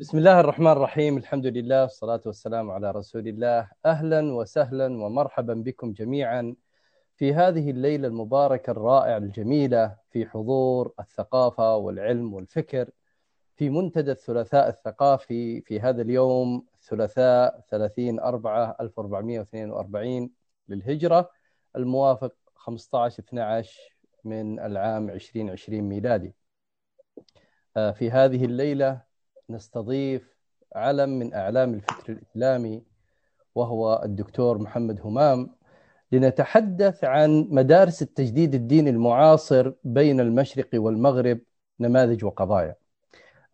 بسم الله الرحمن الرحيم الحمد لله والصلاة والسلام على رسول الله أهلا وسهلا ومرحبا بكم جميعا في هذه الليلة المباركة الرائعة الجميلة في حضور الثقافة والعلم والفكر في منتدى الثلاثاء الثقافي في هذا اليوم الثلاثاء 30 4 1442 للهجرة الموافق 15 12 من العام 2020 ميلادي في هذه الليلة نستضيف علم من أعلام الفكر الإسلامي وهو الدكتور محمد همام لنتحدث عن مدارس التجديد الديني المعاصر بين المشرق والمغرب نماذج وقضايا.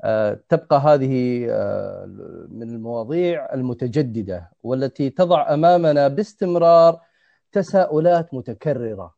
آه، تبقى هذه آه، من المواضيع المتجددة والتي تضع أمامنا باستمرار تساؤلات متكررة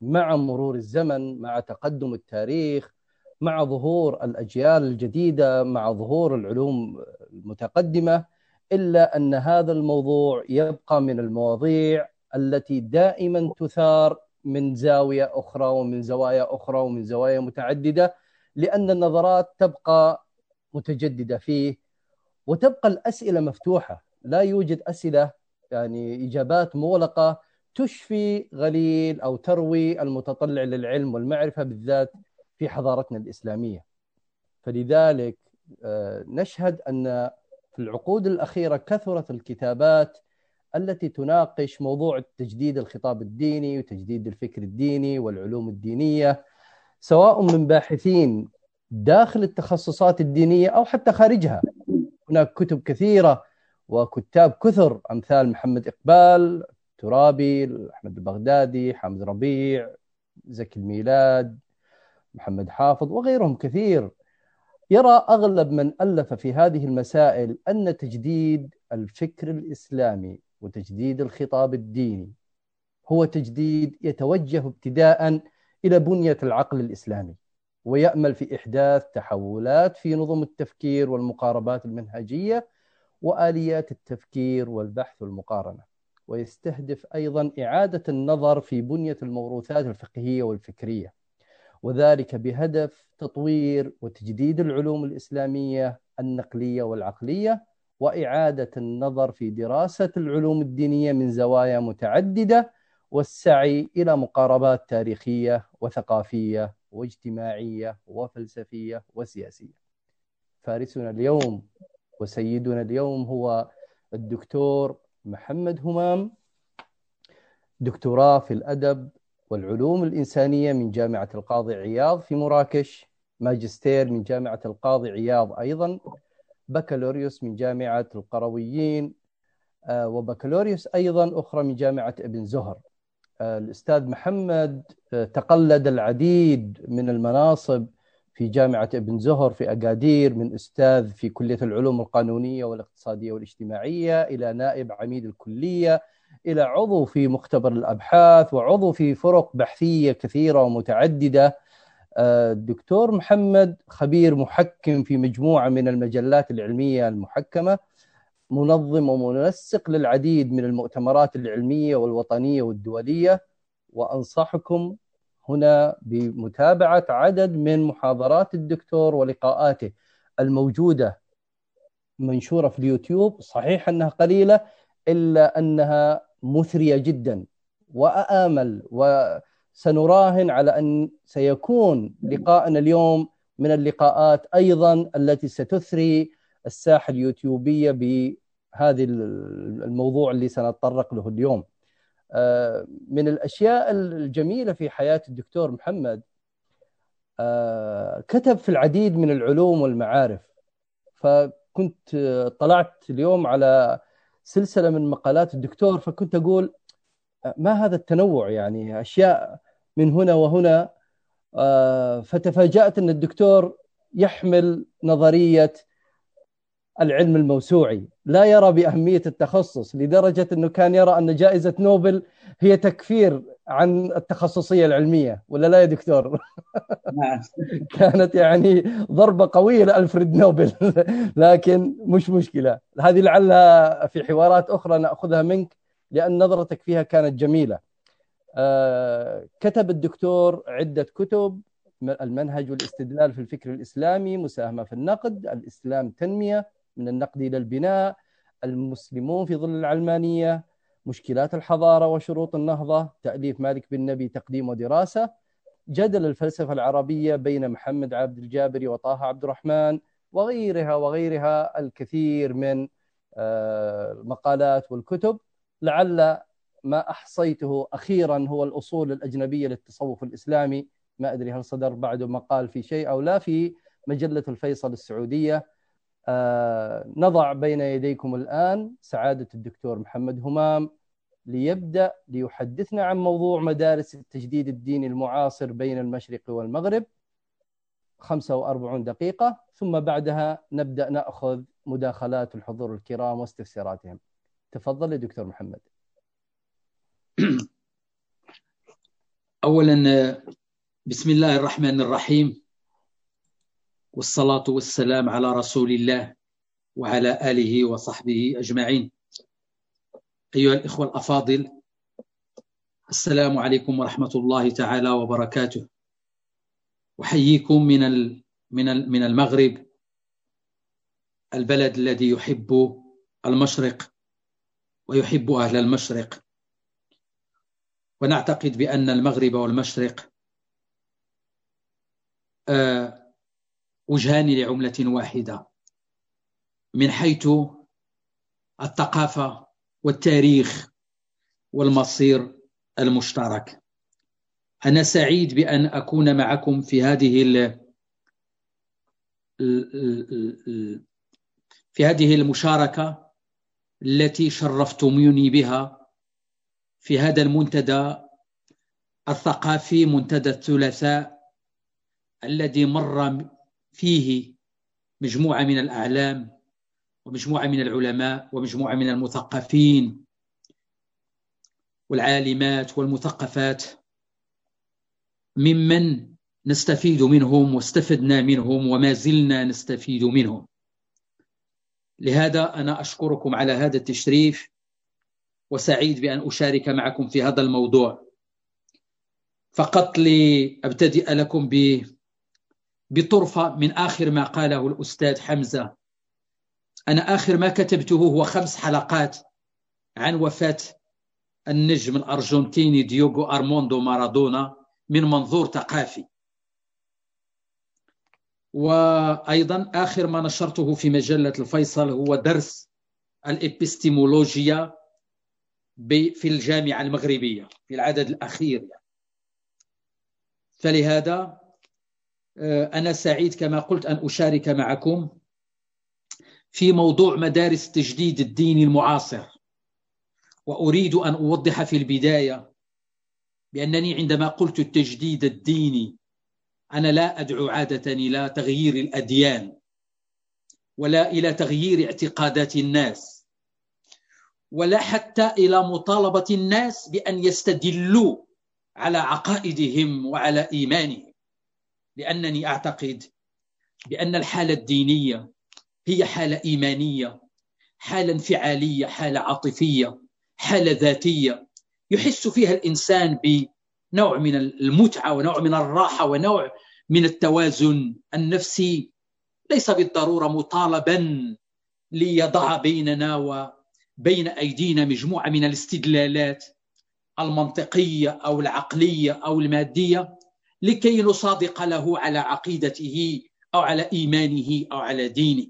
مع مرور الزمن مع تقدم التاريخ مع ظهور الأجيال الجديدة مع ظهور العلوم المتقدمة إلا أن هذا الموضوع يبقى من المواضيع التي دائما تثار من زاوية أخرى ومن زوايا أخرى ومن زوايا متعددة لأن النظرات تبقى متجددة فيه وتبقى الأسئلة مفتوحة. لا يوجد أسئلة يعني إجابات مغلقة تشفي غليل أو تروي المتطلع للعلم والمعرفة بالذات في حضارتنا الإسلامية. فلذلك آه، نشهد أن في العقود الأخيرة كثرت الكتابات التي تناقش موضوع تجديد الخطاب الديني وتجديد الفكر الديني والعلوم الدينية سواء من باحثين داخل التخصصات الدينية أو حتى خارجها. هناك كتب كثيرة وكتاب كثر أمثال محمد إقبال ترابي أحمد البغدادي حامد ربيع زكي الميلاد. محمد حافظ وغيرهم كثير. يرى أغلب من ألف في هذه المسائل أن تجديد الفكر الإسلامي وتجديد الخطاب الديني هو تجديد يتوجه ابتداء إلى بنية العقل الإسلامي ويأمل في إحداث تحولات في نظم التفكير والمقاربات المنهجية وآليات التفكير والبحث والمقارنة. ويستهدف أيضا إعادة النظر في بنية الموروثات الفقهية والفكرية. وذلك بهدف تطوير وتجديد العلوم الإسلامية النقلية والعقلية وإعادة النظر في دراسة العلوم الدينية من زوايا متعددة والسعي إلى مقاربات تاريخية وثقافية واجتماعية وفلسفية وسياسية. فارسنا اليوم وسيدنا اليوم هو الدكتور محمد همام دكتوراه في الأدب والعلوم الإنسانية من جامعة القاضي عياض في مراكش ماجستير من جامعة القاضي عياض أيضا بكالوريوس من جامعة القرويين آه، وبكالوريوس أيضا أخرى من جامعة ابن زهر. آه، الأستاذ محمد آه، تقلد العديد من المناصب في جامعة ابن زهر في أكادير من أستاذ في كلية العلوم القانونية والاقتصادية والاجتماعية إلى نائب عميد الكلية. إلى عضو في مختبر الأبحاث وعضو في فرق بحثية كثيرة ومتعددة. آه، الدكتور محمد خبير محكم في مجموعة من المجلات العلمية المحكمة منظم ومنسق للعديد من المؤتمرات العلمية والوطنية والدولية. وأنصحكم هنا بمتابعة عدد من محاضرات الدكتور ولقاءاته الموجودة منشورة في اليوتيوب. صحيح أنها قليلة إلا أنها مثرية جدا وامل وسنراهن على أن سيكون لقاءنا اليوم من اللقاءات أيضا التي ستثري الساحة اليوتيوبية بهذه الموضوع اللي سنتطرق له اليوم. آه، من الأشياء الجميلة في حياة الدكتور محمد آه، كتب في العديد من العلوم والمعارف فكنت طلعت اليوم على سلسلة من مقالات الدكتور فكنت أقول ما هذا التنوع يعني؟ أشياء من هنا وهنا. آه، فتفاجأت إن الدكتور يحمل نظرية العلم الموسوعي. لا يرى بأهمية التخصص لدرجة أنه كان يرى أن جائزة نوبل هي تكفير عن التخصصية العلمية. ولا لا يا دكتور؟ نعم. كانت يعني ضربة قوية لألفريد نوبل. لكن مش مشكلة. هذه لعلها في حوارات أخرى نأخذها منك لأن نظرتك فيها كانت جميلة. آه، كتب الدكتور عدة كتب المنهج والاستدلال في الفكر الإسلامي مساهمة في النقد الإسلام تنمية من النقد إلى البناء المسلمون في ظل العلمانية مشكلات الحضارة وشروط النهضة تأليف مالك بن نبي تقديم ودراسة جدل الفلسفة العربية بين محمد عبد الجابري وطه عبد الرحمن وغيرها وغيرها الكثير من آه، المقالات والكتب. لعل ما أحصيته أخيرا هو الأصول الأجنبية للتصوف الإسلامي. ما أدري هل صدر بعده مقال في شيء أو لا في مجلة الفيصل السعودية. آه، نضع بين يديكم الآن سعادة الدكتور محمد همام ليبدأ ليحدثنا عن موضوع مدارس التجديد الديني المعاصر بين المشرق والمغرب. 45 دقيقة ثم بعدها نبدأ نأخذ مداخلات الحضور الكرام واستفساراتهم. تفضل يا دكتور محمد. أولا بسم الله الرحمن الرحيم. والصلاة والسلام على رسول الله وعلى آله وصحبه أجمعين. أيها الإخوة الأفاضل السلام عليكم ورحمة الله تعالى وبركاته. أحييكم من من من المغرب البلد الذي يحب المشرق ويحب أهل المشرق. ونعتقد بأن المغرب والمشرق آه، وجهان لعملة واحدة. من حيث الثقافة والتاريخ والمصير المشترك. أنا سعيد بأن أكون معكم في هذه ال في هذه المشاركة التي شرفتموني بها في هذا المنتدى الثقافي منتدى الثلاثاء الذي مر فيه مجموعة من الأعلام ومجموعة من العلماء ومجموعة من المثقفين والعالمات والمثقفات ممن نستفيد منهم واستفدنا منهم وما زلنا نستفيد منهم. لهذا أنا أشكركم على هذا التشريف وسعيد بأن أشارك معكم في هذا الموضوع. فقط لأبتدئ لكم ب بطرفة من آخر ما قاله الأستاذ حمزة أنا آخر ما كتبته هو خمس حلقات عن وفاة النجم الأرجنتيني ديوغو أرموندو مارادونا من منظور ثقافي وأيضا آخر ما نشرته في مجلة الفيصل هو درس الإبستيمولوجيا في الجامعة المغربية في العدد الأخير يعني. فلهذا أنا سعيد كما قلت أن أشارك معكم في موضوع مدارس التجديد الديني المعاصر. وأريد أن أوضح في البداية بأنني عندما قلت التجديد الديني أنا لا أدعو عادة إلى تغيير الأديان ولا إلى تغيير اعتقادات الناس ولا حتى إلى مطالبة الناس بأن يستدلوا على عقائدهم وعلى إيمانهم. لأنني أعتقد بأن الحالة الدينية هي حالة إيمانية حالة انفعالية حالة عاطفية حالة ذاتية. يحس فيها الإنسان بنوع من المتعة ونوع من الراحة ونوع من التوازن النفسي. ليس بالضرورة مطالبا ليضع بيننا وبين أيدينا مجموعة من الاستدلالات المنطقية أو العقلية أو المادية. لكي نصادق له على عقيدته أو على إيمانه أو على دينه.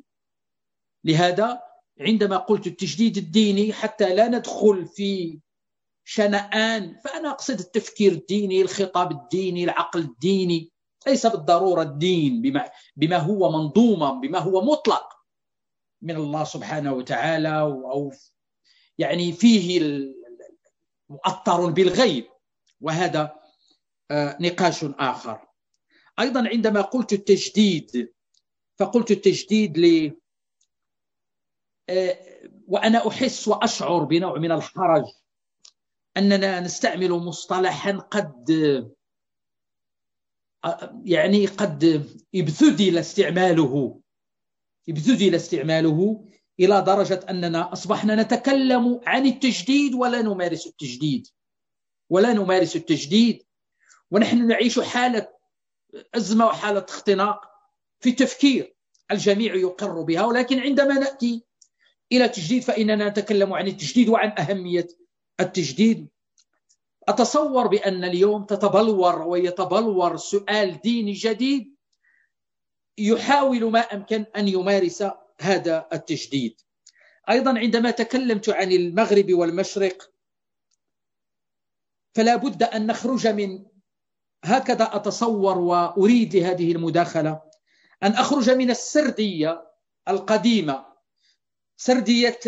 لهذا عندما قلت التجديد الديني حتى لا ندخل في شنآن فأنا أقصد التفكير الديني الخطاب الديني العقل الديني ليس بالضرورة الدين بما, بما هو منظومة بما هو مطلق من الله سبحانه وتعالى أو يعني فيه مؤطر بالغيب. وهذا نقاش آخر. أيضا عندما قلت التجديد فقلت التجديد ل آه، وأنا أحس وأشعر بنوع من الحرج أننا نستعمل مصطلحا قد آه، يعني قد ابتذل استعماله ابتذل استعماله إلى درجة أننا أصبحنا نتكلم عن التجديد ولا نمارس التجديد. ولا نمارس التجديد ونحن نعيش حالة أزمة وحالة اختناق في التفكير الجميع يقر بها ولكن عندما نأتي إلى التجديد فإننا نتكلم عن التجديد وعن أهمية التجديد. أتصور بأن اليوم تتبلور ويتبلور سؤال ديني جديد يحاول ما أمكن أن يمارس هذا التجديد. أيضا عندما تكلمت عن المغرب والمشرق فلا بد أن نخرج من هكذا أتصور وأريد لهذه المداخلة أن أخرج من السردية القديمة. سردية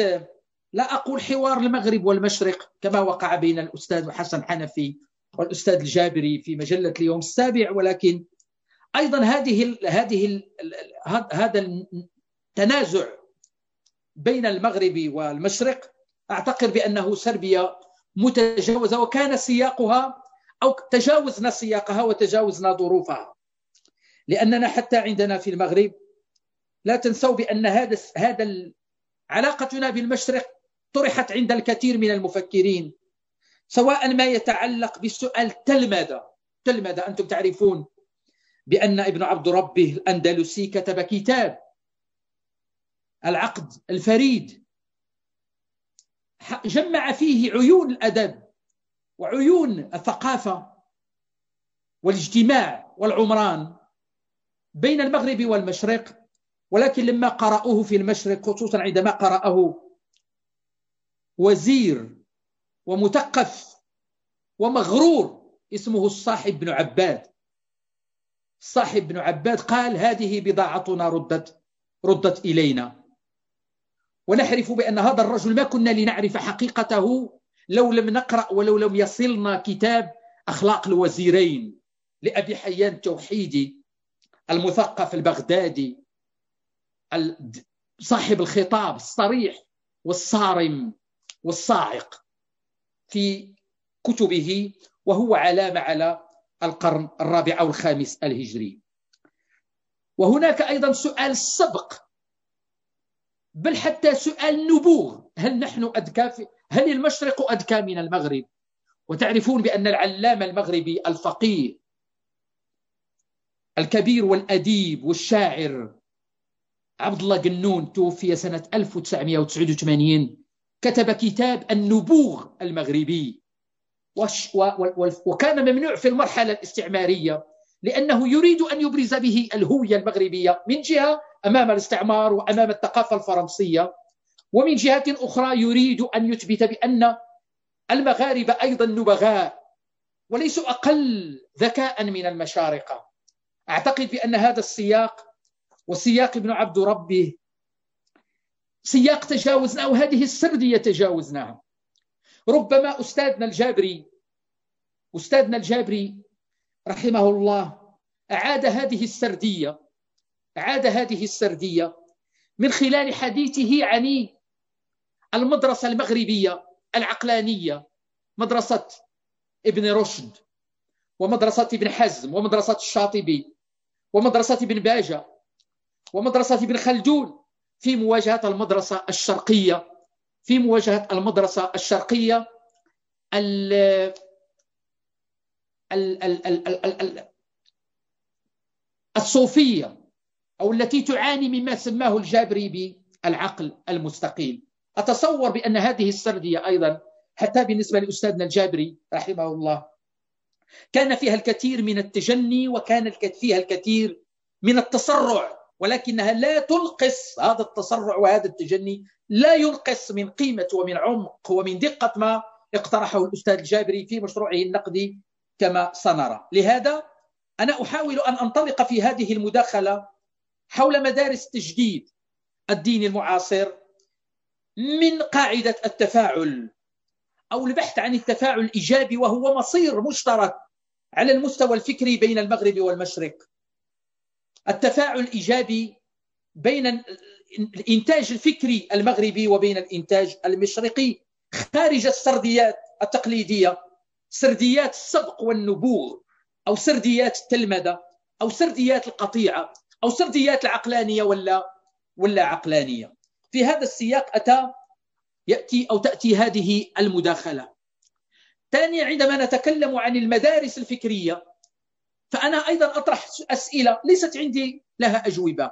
لا أقول حوار المغرب والمشرق كما وقع بين الأستاذ حسن حنفي والأستاذ الجابري في مجلة اليوم السابع ولكن أيضا هذه هذه هذا التنازع بين المغرب والمشرق. أعتقد بأنه سربيا متجاوزة وكان سياقها أو تجاوزنا سياقها وتجاوزنا ظروفها. لأننا حتى عندنا في المغرب لا تنسوا بأن هذا هذا علاقتنا بالمشرق طرحت عند الكثير من المفكرين سواء ما يتعلق بالسؤال تلمذة تلمذة أنتم تعرفون بأن ابن عبد ربه الأندلسي كتب كتاب العقد الفريد جمع فيه عيون الأدب. وعيون الثقافة والاجتماع والعمران بين المغرب والمشرق ولكن لما قرأوه في المشرق خصوصا عندما قرأه وزير ومثقف ومغرور اسمه الصاحب بن عباد. الصاحب بن عباد قال هذه بضاعتنا ردت ردت إلينا. ونحرف بأن هذا الرجل ما كنا لنعرف حقيقته لو لم نقرأ ولو لم يصلنا كتاب أخلاق الوزيرين لأبي حيان التوحيدي المثقف البغدادي صاحب الخطاب الصريح والصارم والصاعق في كتبه وهو علامة على القرن الرابع أو الخامس الهجري. وهناك أيضا سؤال السبق بل حتى سؤال نبوغ. هل نحن أذكى هل المشرق أذكى من المغرب؟ وتعرفون بأن العلامة المغربي الفقيه الكبير والأديب والشاعر عبد الله قنون توفي سنة 1989 كتب كتاب النبوغ المغربي. وكان ممنوع في المرحلة الاستعمارية لأنه يريد أن يبرز به الهوية المغربية من جهة أمام الاستعمار وأمام الثقافة الفرنسية. ومن جهة أخرى يريد أن يثبت بأن المغاربة أيضا نبغاء وليسوا أقل ذكاء من المشارقة. أعتقد بأن هذا السياق وسياق ابن عبد ربه سياق تجاوزناه وهذه السردية تجاوزناها. ربما أستاذنا الجابري أستاذنا الجابري رحمه الله أعاد هذه السردية أعاد هذه السردية من خلال حديثه عن المدرسة المغربية العقلانية مدرسة ابن رشد ومدرسة ابن حزم ومدرسة الشاطبي ومدرسة ابن باجة ومدرسة ابن خلدون في مواجهة المدرسة الشرقية في مواجهة المدرسة الشرقية ال ال ال ال ال ال الصوفية. أو التي تعاني مما سماه الجابري بالعقل المستقيم. أتصور بأن هذه السردية أيضا حتى بالنسبة لأستاذنا الجابري رحمه الله كان فيها الكثير من التجني وكان فيها الكثير من التسرع ولكنها لا تنقص هذا التسرع وهذا التجني لا ينقص من قيمة ومن عمق ومن دقة ما اقترحه الأستاذ الجابري في مشروعه النقدي كما سنرى. لهذا أنا أحاول أن أنطلق في هذه المداخلة حول مدارس تجديد الدين المعاصر من قاعدة التفاعل أو البحث عن التفاعل الإيجابي وهو مصير مشترك على المستوى الفكري بين المغرب والمشرق. التفاعل الإيجابي بين الإنتاج الفكري المغربي وبين الإنتاج المشرقي. خارج السرديات التقليدية سرديات السبق والنبوغ أو سرديات التلمذة أو سرديات القطيعة. أو سرديات العقلانية ولا ولا عقلانية. في هذا السياق أتى يأتي أو تأتي هذه المداخلة. ثانيا عندما نتكلم عن المدارس الفكرية فأنا أيضا أطرح أسئلة ليست عندي لها أجوبة.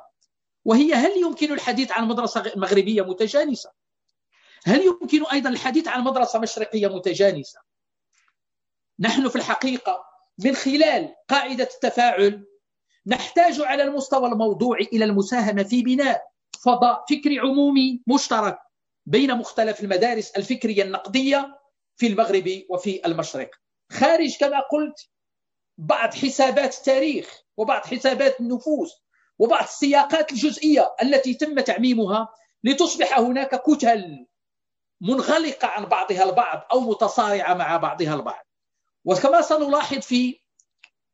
وهي هل يمكن الحديث عن مدرسة مغربية متجانسة؟ هل يمكن أيضا الحديث عن مدرسة مشرقية متجانسة؟ نحن في الحقيقة من خلال قاعدة التفاعل نحتاج على المستوى الموضوعي إلى المساهمة في بناء فضاء فكري عمومي مشترك بين مختلف المدارس الفكرية النقدية في المغرب وفي المشرق. خارج كما قلت بعض حسابات التاريخ وبعض حسابات النفوس وبعض السياقات الجزئية التي تم تعميمها لتصبح هناك كتل منغلقة عن بعضها البعض أو متصارعة مع بعضها البعض. وكما سنلاحظ في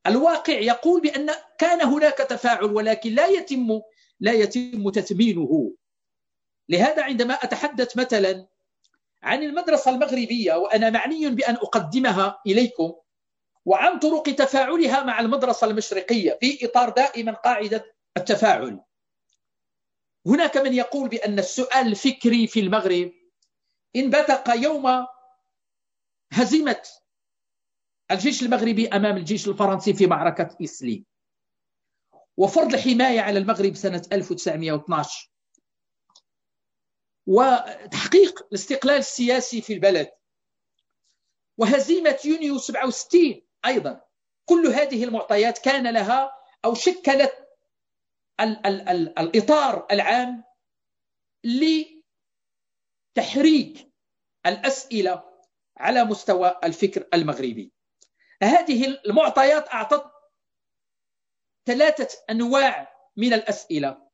الواقع يقول بأن كان هناك تفاعل ولكن لا يتم لا يتم تثمينه. لهذا عندما أتحدث مثلا عن المدرسة المغربية وأنا معني بأن أقدمها إليكم وعن طرق تفاعلها مع المدرسة المشرقية في إطار دائما قاعدة التفاعل. هناك من يقول بأن السؤال الفكري في المغرب انبثق يوم هزيمة الجيش المغربي أمام الجيش الفرنسي في معركة إسلي وفرض الحماية على المغرب سنة 1912 وتحقيق الاستقلال السياسي في البلد. وهزيمة يونيو 67 أيضا. كل هذه المعطيات كان لها أو شكلت ال ال ال الإطار العام لتحريك الأسئلة على مستوى الفكر المغربي. هذه المعطيات أعطت ثلاثة أنواع من الأسئلة.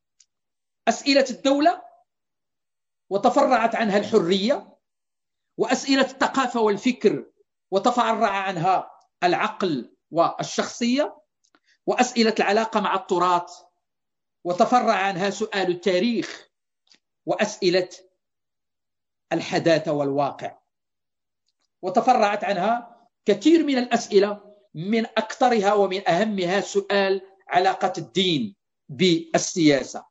أسئلة الدولة وتفرعت عنها الحرية وأسئلة الثقافة والفكر وتفرع عنها العقل والشخصية وأسئلة العلاقة مع التراث وتفرع عنها سؤال التاريخ وأسئلة الحداثة والواقع. وتفرعت عنها كثير من الأسئلة من أكثرها ومن أهمها سؤال علاقة الدين بالسياسة.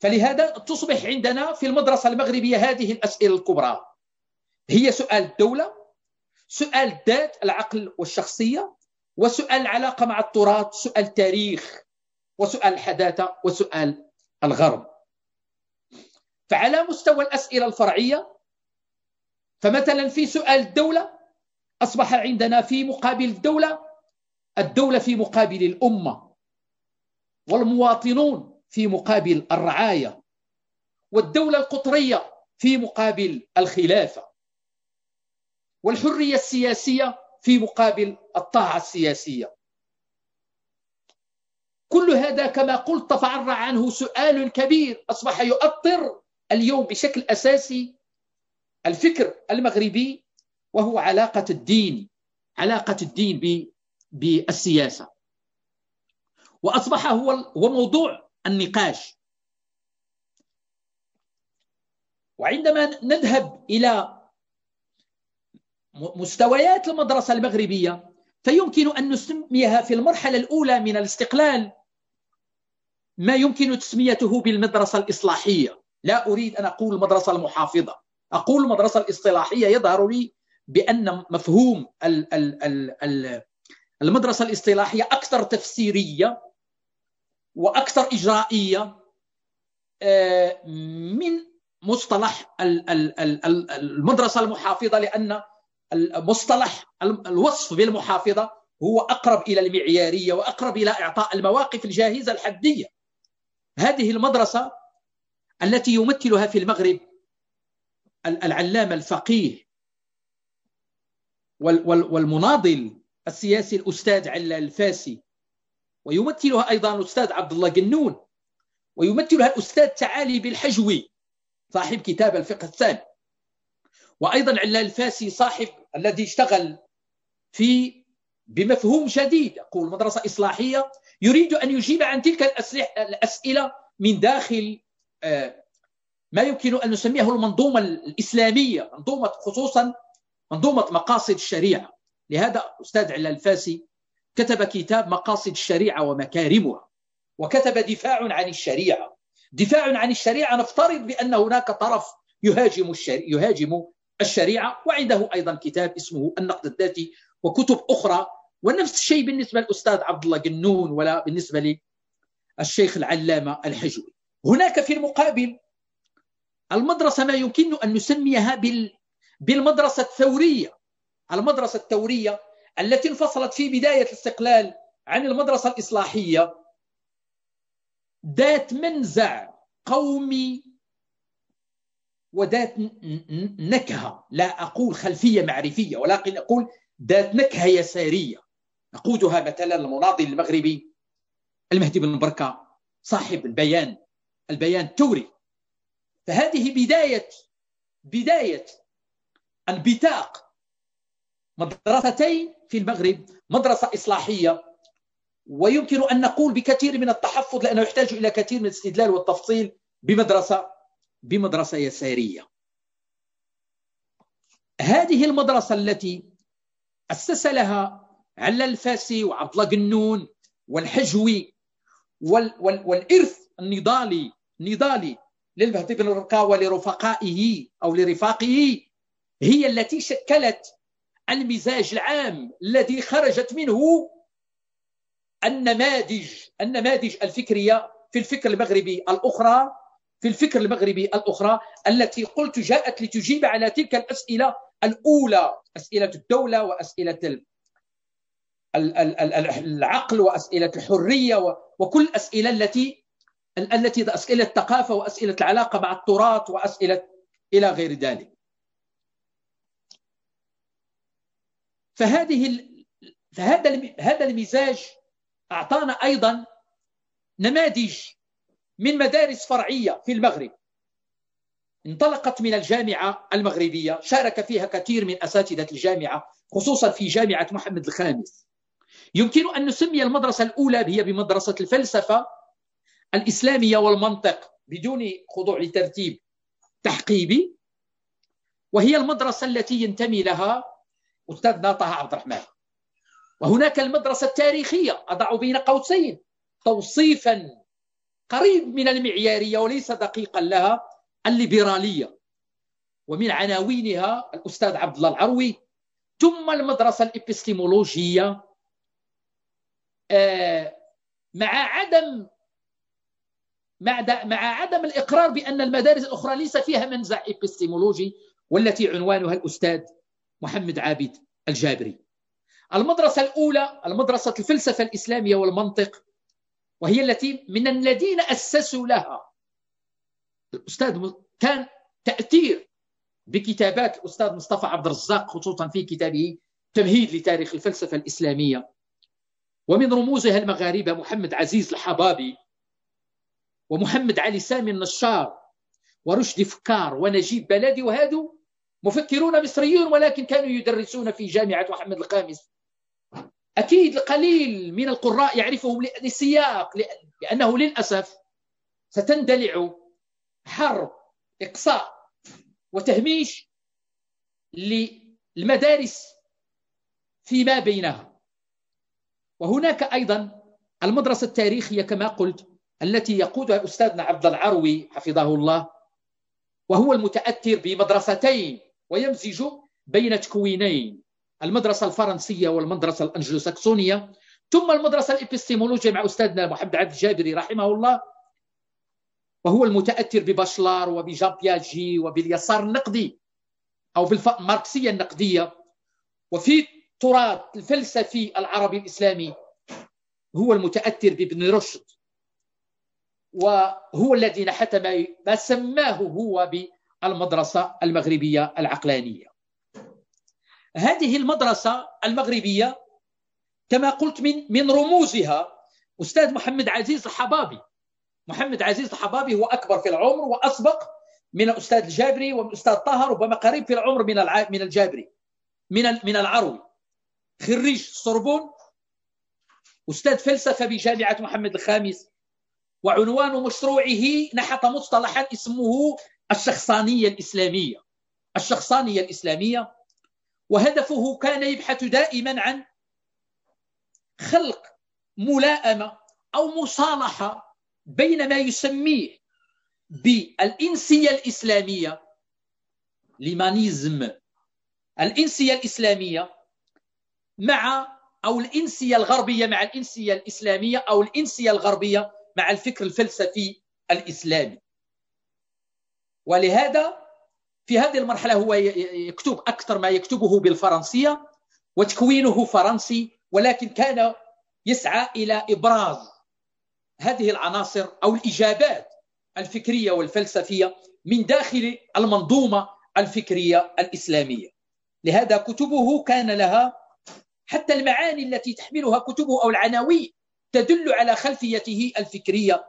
فلهذا تصبح عندنا في المدرسة المغربية هذه الأسئلة الكبرى. هي سؤال الدولة سؤال الذات العقل والشخصية وسؤال العلاقة مع التراث سؤال التاريخ وسؤال الحداثة وسؤال الغرب. فعلى مستوى الأسئلة الفرعية فمثلا في سؤال الدولة أصبح عندنا في مقابل الدولة الدولة في مقابل الأمة والمواطنون في مقابل الرعاية والدولة القطرية في مقابل الخلافة والحرية السياسية في مقابل الطاعة السياسية. كل هذا كما قلت تفرع عنه سؤال كبير أصبح يؤطر اليوم بشكل أساسي الفكر المغربي وهو علاقة الدين علاقة الدين بالسياسة. وأصبح هو هو موضوع النقاش. وعندما نذهب إلى مستويات المدرسة المغربية فيمكن أن نسميها في المرحلة الأولى من الاستقلال ما يمكن تسميته بالمدرسة الإصلاحية. لا أريد أن أقول المدرسة المحافظة. أقول المدرسة الإصلاحية يظهر لي بأن مفهوم المدرسة الاصطلاحية أكثر تفسيرية وأكثر إجرائية آه، من مصطلح المدرسة المحافظة لأن المصطلح الوصف بالمحافظة هو أقرب إلى المعيارية وأقرب إلى إعطاء المواقف الجاهزة الحدية. هذه المدرسة التي يمثلها في المغرب العلامة الفقيه والمناضل السياسي الأستاذ علال الفاسي ويمثلها أيضا الأستاذ عبد الله جنون ويمثلها الأستاذ تعالي بالحجوي صاحب كتاب الفقه الثاني. وأيضا علال الفاسي صاحب الذي اشتغل في بمفهوم جديد يقول مدرسة إصلاحية يريد أن يجيب عن تلك الأسئلة من داخل آه، ما يمكن أن نسميه المنظومة الإسلامية منظومة خصوصا منظومة مقاصد الشريعة. لهذا أستاذ علال الفاسي كتب كتاب مقاصد الشريعة ومكارمها وكتب دفاع عن الشريعة. دفاع عن الشريعة نفترض بأن هناك طرف يهاجم الشريعة, يهاجم الشريعة وعنده أيضا كتاب اسمه النقد الذاتي وكتب أخرى. ونفس الشيء بالنسبة للأستاذ عبد الله جنون ولا بالنسبة للشيخ العلامة الحجوي. هناك في المقابل المدرسة ما يمكن أن نسميها بالمدرسة الثورية المدرسة الثورية التي انفصلت في بداية الاستقلال عن المدرسة الإصلاحية ذات منزع قومي وذات نكهة لا أقول خلفية معرفية ولكن أقول ذات نكهة يسارية. نقودها مثلا المناضل المغربي المهدي بن بركة صاحب البيان البيان الثوري. فهذه بداية بداية انبثاق مدرستين في المغرب مدرسة إصلاحية. ويمكن أن نقول بكثير من التحفظ لأنه يحتاج إلى كثير من الاستدلال والتفصيل بمدرسة بمدرسة يسارية. هذه المدرسة التي أسس لها علا الفاسي وعبد الله قنون والحجوي وال وال والإرث النضالي النضالي للمهدي بن رقا ولرفقائه أو لرفاقه. هي التي شكلت المزاج العام الذي خرجت منه النماذج النماذج الفكرية في الفكر المغربي الأخرى في الفكر المغربي الأخرى التي قلت جاءت لتجيب على تلك الأسئلة الأولى أسئلة الدولة وأسئلة العقل وأسئلة الحرية وكل الأسئلة التي التي أسئلة الثقافة وأسئلة العلاقة مع التراث وأسئلة إلى غير ذلك. فهذه فهذا هذا المزاج أعطانا أيضا نماذج من مدارس فرعية في المغرب. انطلقت من الجامعة المغربية شارك فيها كثير من أساتذة الجامعة خصوصا في جامعة محمد الخامس. يمكن أن نسمي المدرسة الأولى هي بمدرسة الفلسفة الإسلامية والمنطق بدون خضوع لترتيب تحقيبي وهي المدرسة التي ينتمي لها أستاذنا طه عبد الرحمن. وهناك المدرسة التاريخية أضع بين قوسين توصيفا قريب من المعيارية وليس دقيقا لها الليبرالية. ومن عناوينها الأستاذ عبد الله العروي ثم المدرسة الإبستيمولوجية آه، مع عدم مع عدم الإقرار بأن المدارس الأخرى ليس فيها منزع إبستيمولوجي والتي عنوانها الأستاذ محمد عابد الجابري. المدرسة الأولى المدرسة الفلسفة الإسلامية والمنطق وهي التي من الذين أسسوا لها. الأستاذ كان تأثير بكتابات الأستاذ مصطفى عبد الرزاق خصوصا في كتابه تمهيد لتاريخ الفلسفة الإسلامية. ومن رموزها المغاربة محمد عزيز الحبابي ومحمد علي سامي النشار ورشدي فكار ونجيب بلدي وهذو مفكرون مصريون ولكن كانوا يدرسون في جامعة محمد الخامس أكيد القليل من القراء يعرفهم لسياق لأنه للأسف ستندلع حرب إقصاء وتهميش للمدارس فيما بينها. وهناك أيضا المدرسة التاريخية كما قلت التي يقودها أستاذنا عبد العروي حفظه الله وهو المتأثر بمدرستين ويمزج بين تكوينين المدرسة الفرنسية والمدرسة الأنجلوساكسونية ثم المدرسة الإبستيمولوجية مع أستاذنا محمد عبد الجابري رحمه الله وهو المتأثر بباشلار وبجان بياجي وباليسار النقدي أو بالماركسية النقدية. وفي التراث الفلسفي العربي الإسلامي هو المتأثر بابن رشد وهو الذي نحت ما سماه هو بالمدرسة المغربية العقلانية. هذه المدرسة المغربية كما قلت من من رموزها أستاذ محمد عزيز الحبابي. محمد عزيز الحبابي هو أكبر في العمر وأسبق من الأستاذ الجابري ومن الأستاذ طه ربما قريب في العمر من من الجابري من من العروي. خريج السوربون أستاذ فلسفة بجامعة محمد الخامس وعنوان مشروعه نحت مصطلحا اسمه الشخصانية الإسلامية. الشخصانية الإسلامية وهدفه كان يبحث دائما عن خلق ملائمة أو مصالحة بين ما يسميه بالإنسية الإسلامية ليمانيزم. الإنسية الإسلامية مع أو الإنسية الغربية مع الإنسية الإسلامية أو الإنسية الغربية مع الفكر الفلسفي الإسلامي. ولهذا في هذه المرحلة هو يكتب أكثر ما يكتبه بالفرنسية وتكوينه فرنسي ولكن كان يسعى إلى إبراز هذه العناصر أو الإجابات الفكرية والفلسفية من داخل المنظومة الفكرية الإسلامية. لهذا كتبه كان لها حتى المعاني التي تحملها كتبه أو العناوين تدل على خلفيته الفكرية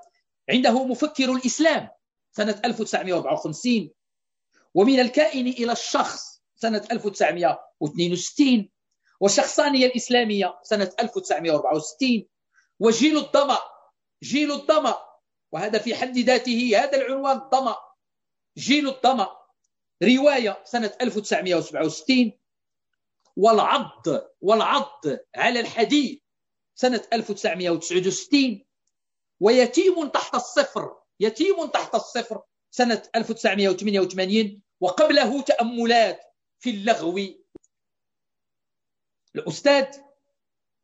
عنده مفكر الإسلام. سنة 1954 ومن الكائن إلى الشخص سنة 1962 والشخصانية الإسلامية سنة 1964 وجيل الضمأ جيل الضمأ وهذا في حد ذاته هذا العنوان الضمأ جيل الضمأ رواية سنة 1967 والعض والعض على الحديد سنة 1969 ويتيم تحت الصفر يتيم تحت الصفر سنة 1988 وقبله تأملات في اللغو. الأستاذ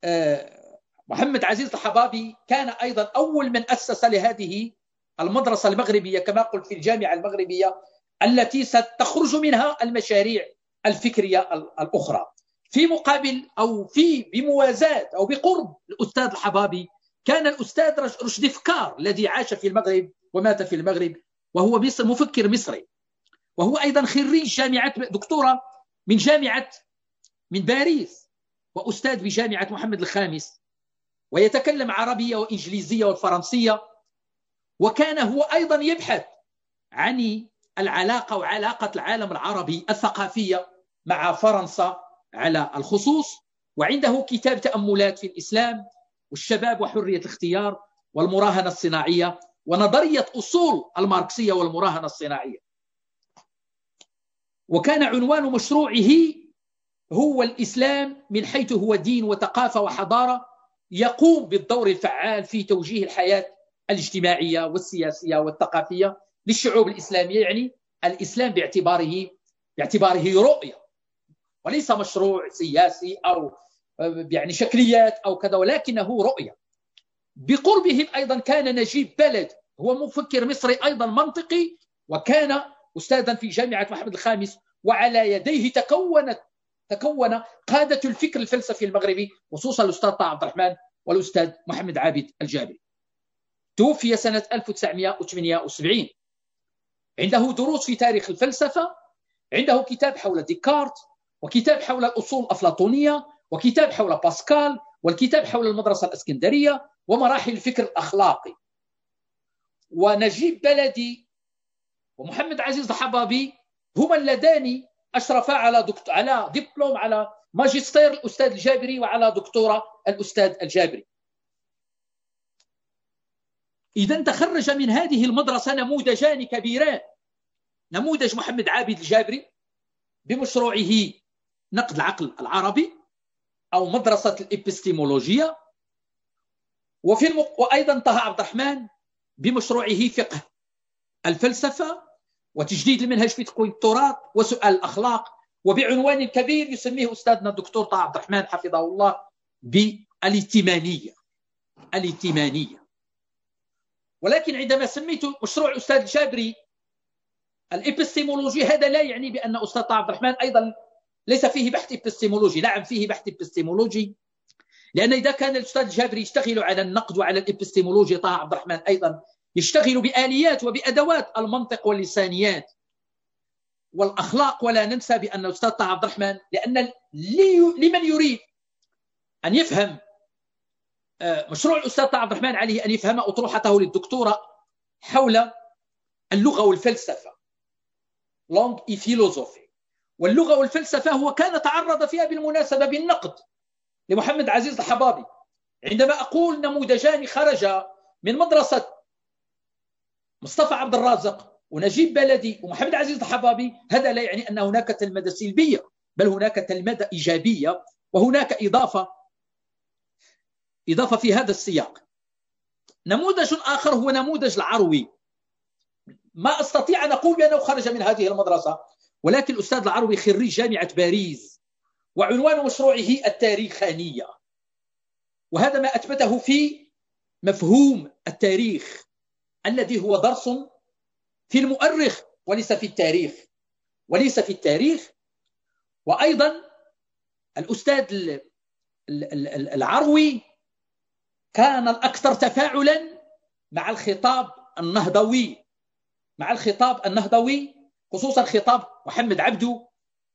آه، محمد عزيز الحبابي كان أيضا أول من أسس لهذه المدرسة المغربية كما قلت في الجامعة المغربية التي ستخرج منها المشاريع الفكرية الأخرى. في مقابل أو في بموازاة أو بقرب الأستاذ الحبابي كان الأستاذ رشدي فكار الذي عاش في المغرب ومات في المغرب وهو مصر مفكر مصري. وهو أيضا خريج جامعة دكتورة من جامعة من باريس وأستاذ بجامعة محمد الخامس ويتكلم عربية وإنجليزية والفرنسية وكان هو أيضا يبحث عن العلاقة وعلاقة العالم العربي الثقافية مع فرنسا على الخصوص. وعنده كتاب تأملات في الإسلام والشباب وحرية الاختيار والمراهنة الصناعية ونظرية أصول الماركسية والمراهنة الصناعية. وكان عنوان مشروعه هو الإسلام من حيث هو دين وثقافة وحضارة يقوم بالدور الفعال في توجيه الحياة الاجتماعية والسياسية والثقافية للشعوب الإسلامية يعني الإسلام باعتباره باعتباره رؤية وليس مشروع سياسي أو يعني شكليات أو كذا ولكنه رؤية. بقربهم أيضا كان نجيب بلد. هو مفكر مصري أيضا منطقي وكان أستاذا في جامعة محمد الخامس وعلى يديه تكونت تكون قادة الفكر الفلسفي المغربي خصوصا الأستاذ طه عبد الرحمن والأستاذ محمد عابد الجابري توفي سنة 1978 عنده دروس في تاريخ الفلسفة عنده كتاب حول ديكارت وكتاب حول الأصول الأفلاطونية وكتاب حول باسكال والكتاب حول المدرسة الأسكندرية ومراحل الفكر الأخلاقي. ونجيب بلدي ومحمد عزيز الحبابي هما اللذان أشرفا على دكتور على دبلوم على ماجستير الأستاذ الجابري وعلى دكتوراه الأستاذ الجابري. إذا تخرج من هذه المدرسة نموذجان كبيران. نموذج محمد عابد الجابري بمشروعه نقد العقل العربي أو مدرسة الإبستيمولوجية. وفي المق... وأيضا طه عبد الرحمن بمشروعه فقه الفلسفة وتجديد المنهج في تقويم التراث وسؤال الأخلاق. وبعنوان كبير يسميه أستاذنا الدكتور طه عبد الرحمن حفظه الله بالائتمانية الائتمانية ولكن عندما سميت مشروع الأستاذ الجابري الإبستيمولوجي هذا لا يعني بأن أستاذ طه عبد الرحمن أيضا ليس فيه بحث إبستيمولوجي نعم فيه بحث إبستيمولوجي لأن إذا كان الأستاذ الجابري يشتغل على النقد وعلى الإبستيمولوجي طه عبد الرحمن أيضا يشتغل بآليات وبأدوات المنطق واللسانيات والأخلاق. ولا ننسى بأن الأستاذ طه عبد الرحمن لأن لمن يريد أن يفهم آه، مشروع الأستاذ طه عبد الرحمن عليه أن يفهم أطروحته للدكتوراه حول اللغة والفلسفة. Langue et philosophie واللغة والفلسفة هو كان تعرض فيها بالمناسبة بالنقد لمحمد عزيز الحبابي. عندما أقول نموذجان خرجا من مدرسة مصطفى عبد الرازق ونجيب بلدي ومحمد عزيز الحبابي هذا لا يعني أن هناك تلمذة سلبية بل هناك تلمذة إيجابية وهناك إضافة إضافة في هذا السياق. نموذج آخر هو نموذج العروي. ما أستطيع أن أقول بأنه خرج من هذه المدرسة. ولكن الأستاذ العروي خريج جامعة باريس وعنوان مشروعه التاريخانية. وهذا ما أثبته في مفهوم التاريخ الذي هو درس في المؤرخ وليس في التاريخ. وليس في التاريخ. وأيضا الأستاذ العروي كان الأكثر تفاعلا مع الخطاب النهضوي. مع الخطاب النهضوي خصوصا خطاب محمد عبده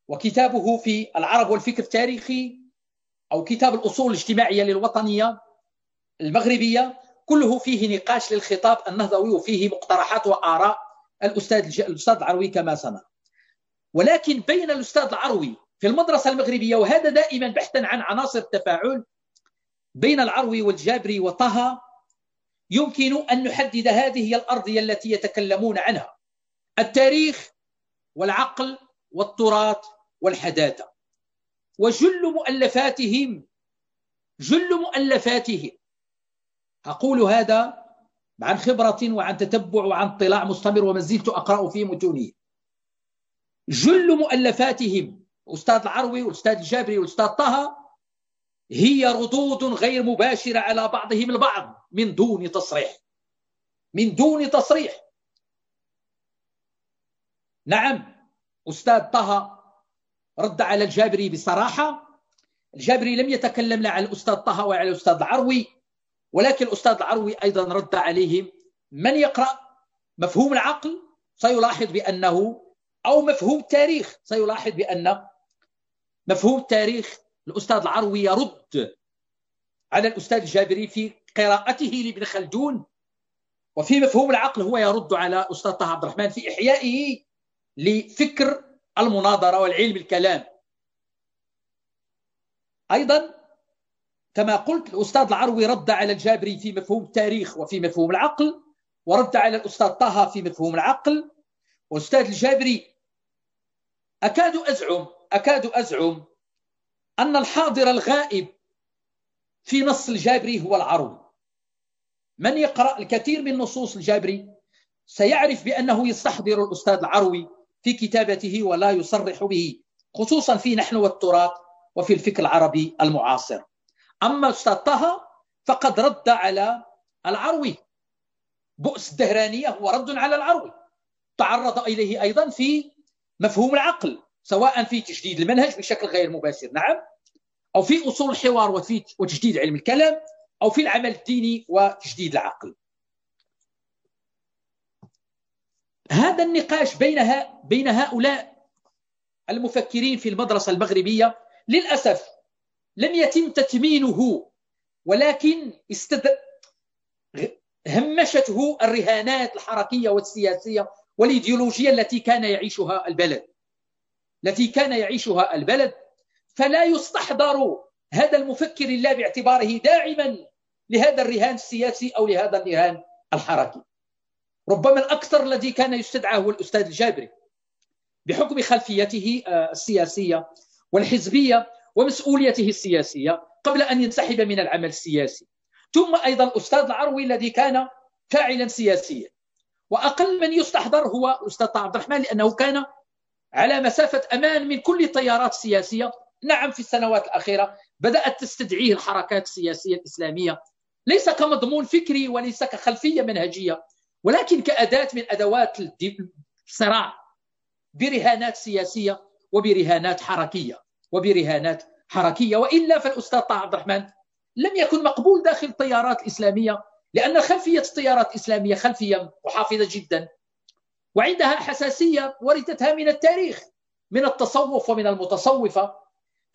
وكتابه في العرب والفكر التاريخي أو كتاب الأصول الاجتماعية للوطنية المغربية كله فيه نقاش للخطاب النهضوي وفيه مقترحات وآراء. الأستاذ الأستاذ العروي كما سنرى ولكن بين الأستاذ العروي في المدرسة المغربية وهذا دائما بحثا عن عناصر التفاعل بين العروي والجابري وطه يمكن أن نحدد هذه الأرضية التي يتكلمون عنها. التاريخ والعقل والتراث والحداثة. وجل مؤلفاتهم جل مؤلفاتهم. أقول هذا عن خبرة وعن تتبع وعن اطلاع مستمر وما زلت أقرأ في متونه جل مؤلفاتهم أستاذ العروي والأستاذ الجابري والأستاذ طه هي ردود غير مباشرة على بعضهم البعض من دون تصريح. من دون تصريح. نعم أستاذ طه رد على الجابري بصراحة. الجابري لم يتكلم لا على الأستاذ طه وعلى الأستاذ العروي ولكن الأستاذ العروي أيضا رد عليهم. من يقرأ مفهوم العقل سيلاحظ بأنه أو مفهوم التاريخ سيلاحظ بأن مفهوم التاريخ الأستاذ العروي يرد على الأستاذ الجابري في قراءته لابن خلدون. وفي مفهوم العقل هو يرد على أستاذ طه عبد الرحمن في إحيائه. لفكر المناظرة والعلم الكلام. أيضا كما قلت الأستاذ العروي رد على الجابري في مفهوم التاريخ وفي مفهوم العقل ورد على الأستاذ طه في مفهوم العقل. وأستاذ الجابري أكاد أزعم أكاد أزعم أن الحاضر الغائب في نص الجابري هو العروي. من يقرأ الكثير من نصوص الجابري سيعرف بأنه يستحضر الأستاذ العروي في كتابته ولا يصرح به خصوصا في نحن والتراث وفي الفكر العربي المعاصر. أما أستاذ طه فقد رد على العروي. بؤس الدهرانية هو رد على العروي. تعرض إليه أيضا في مفهوم العقل سواء في تجديد المنهج بشكل غير مباشر نعم أو في أصول الحوار وفي وتجديد علم الكلام أو في العمل الديني وتجديد العقل. هذا النقاش بين بين هؤلاء المفكرين في المدرسة المغربية للأسف لم يتم تتمينه ولكن استد... همشته الرهانات الحركية والسياسية والإيديولوجية التي كان يعيشها البلد. التي كان يعيشها البلد. فلا يستحضر هذا المفكر الله باعتباره داعما لهذا الرهان السياسي أو لهذا الرهان الحركي. ربما الأكثر الذي كان يستدعى هو الأستاذ الجابري بحكم خلفيته آه، السياسية والحزبية ومسؤوليته السياسية قبل أن ينسحب من العمل السياسي. ثم أيضا الأستاذ العروي الذي كان فاعلا سياسيا. وأقل من يستحضر هو الأستاذ عبد الرحمن لأنه كان على مسافة أمان من كل التيارات السياسية. نعم في السنوات الأخيرة بدأت تستدعيه الحركات السياسية الإسلامية. ليس كمضمون فكري وليس كخلفية منهجية. ولكن كأداة من أدوات الصراع برهانات سياسية وبرهانات حركية وبرهانات حركية. وإلا فالأستاذ طه عبد الرحمن لم يكن مقبول داخل التيارات الإسلامية لأن خلفية التيارات الإسلامية خلفية محافظة جدا وعندها حساسية ورثتها من التاريخ من التصوف ومن المتصوفة.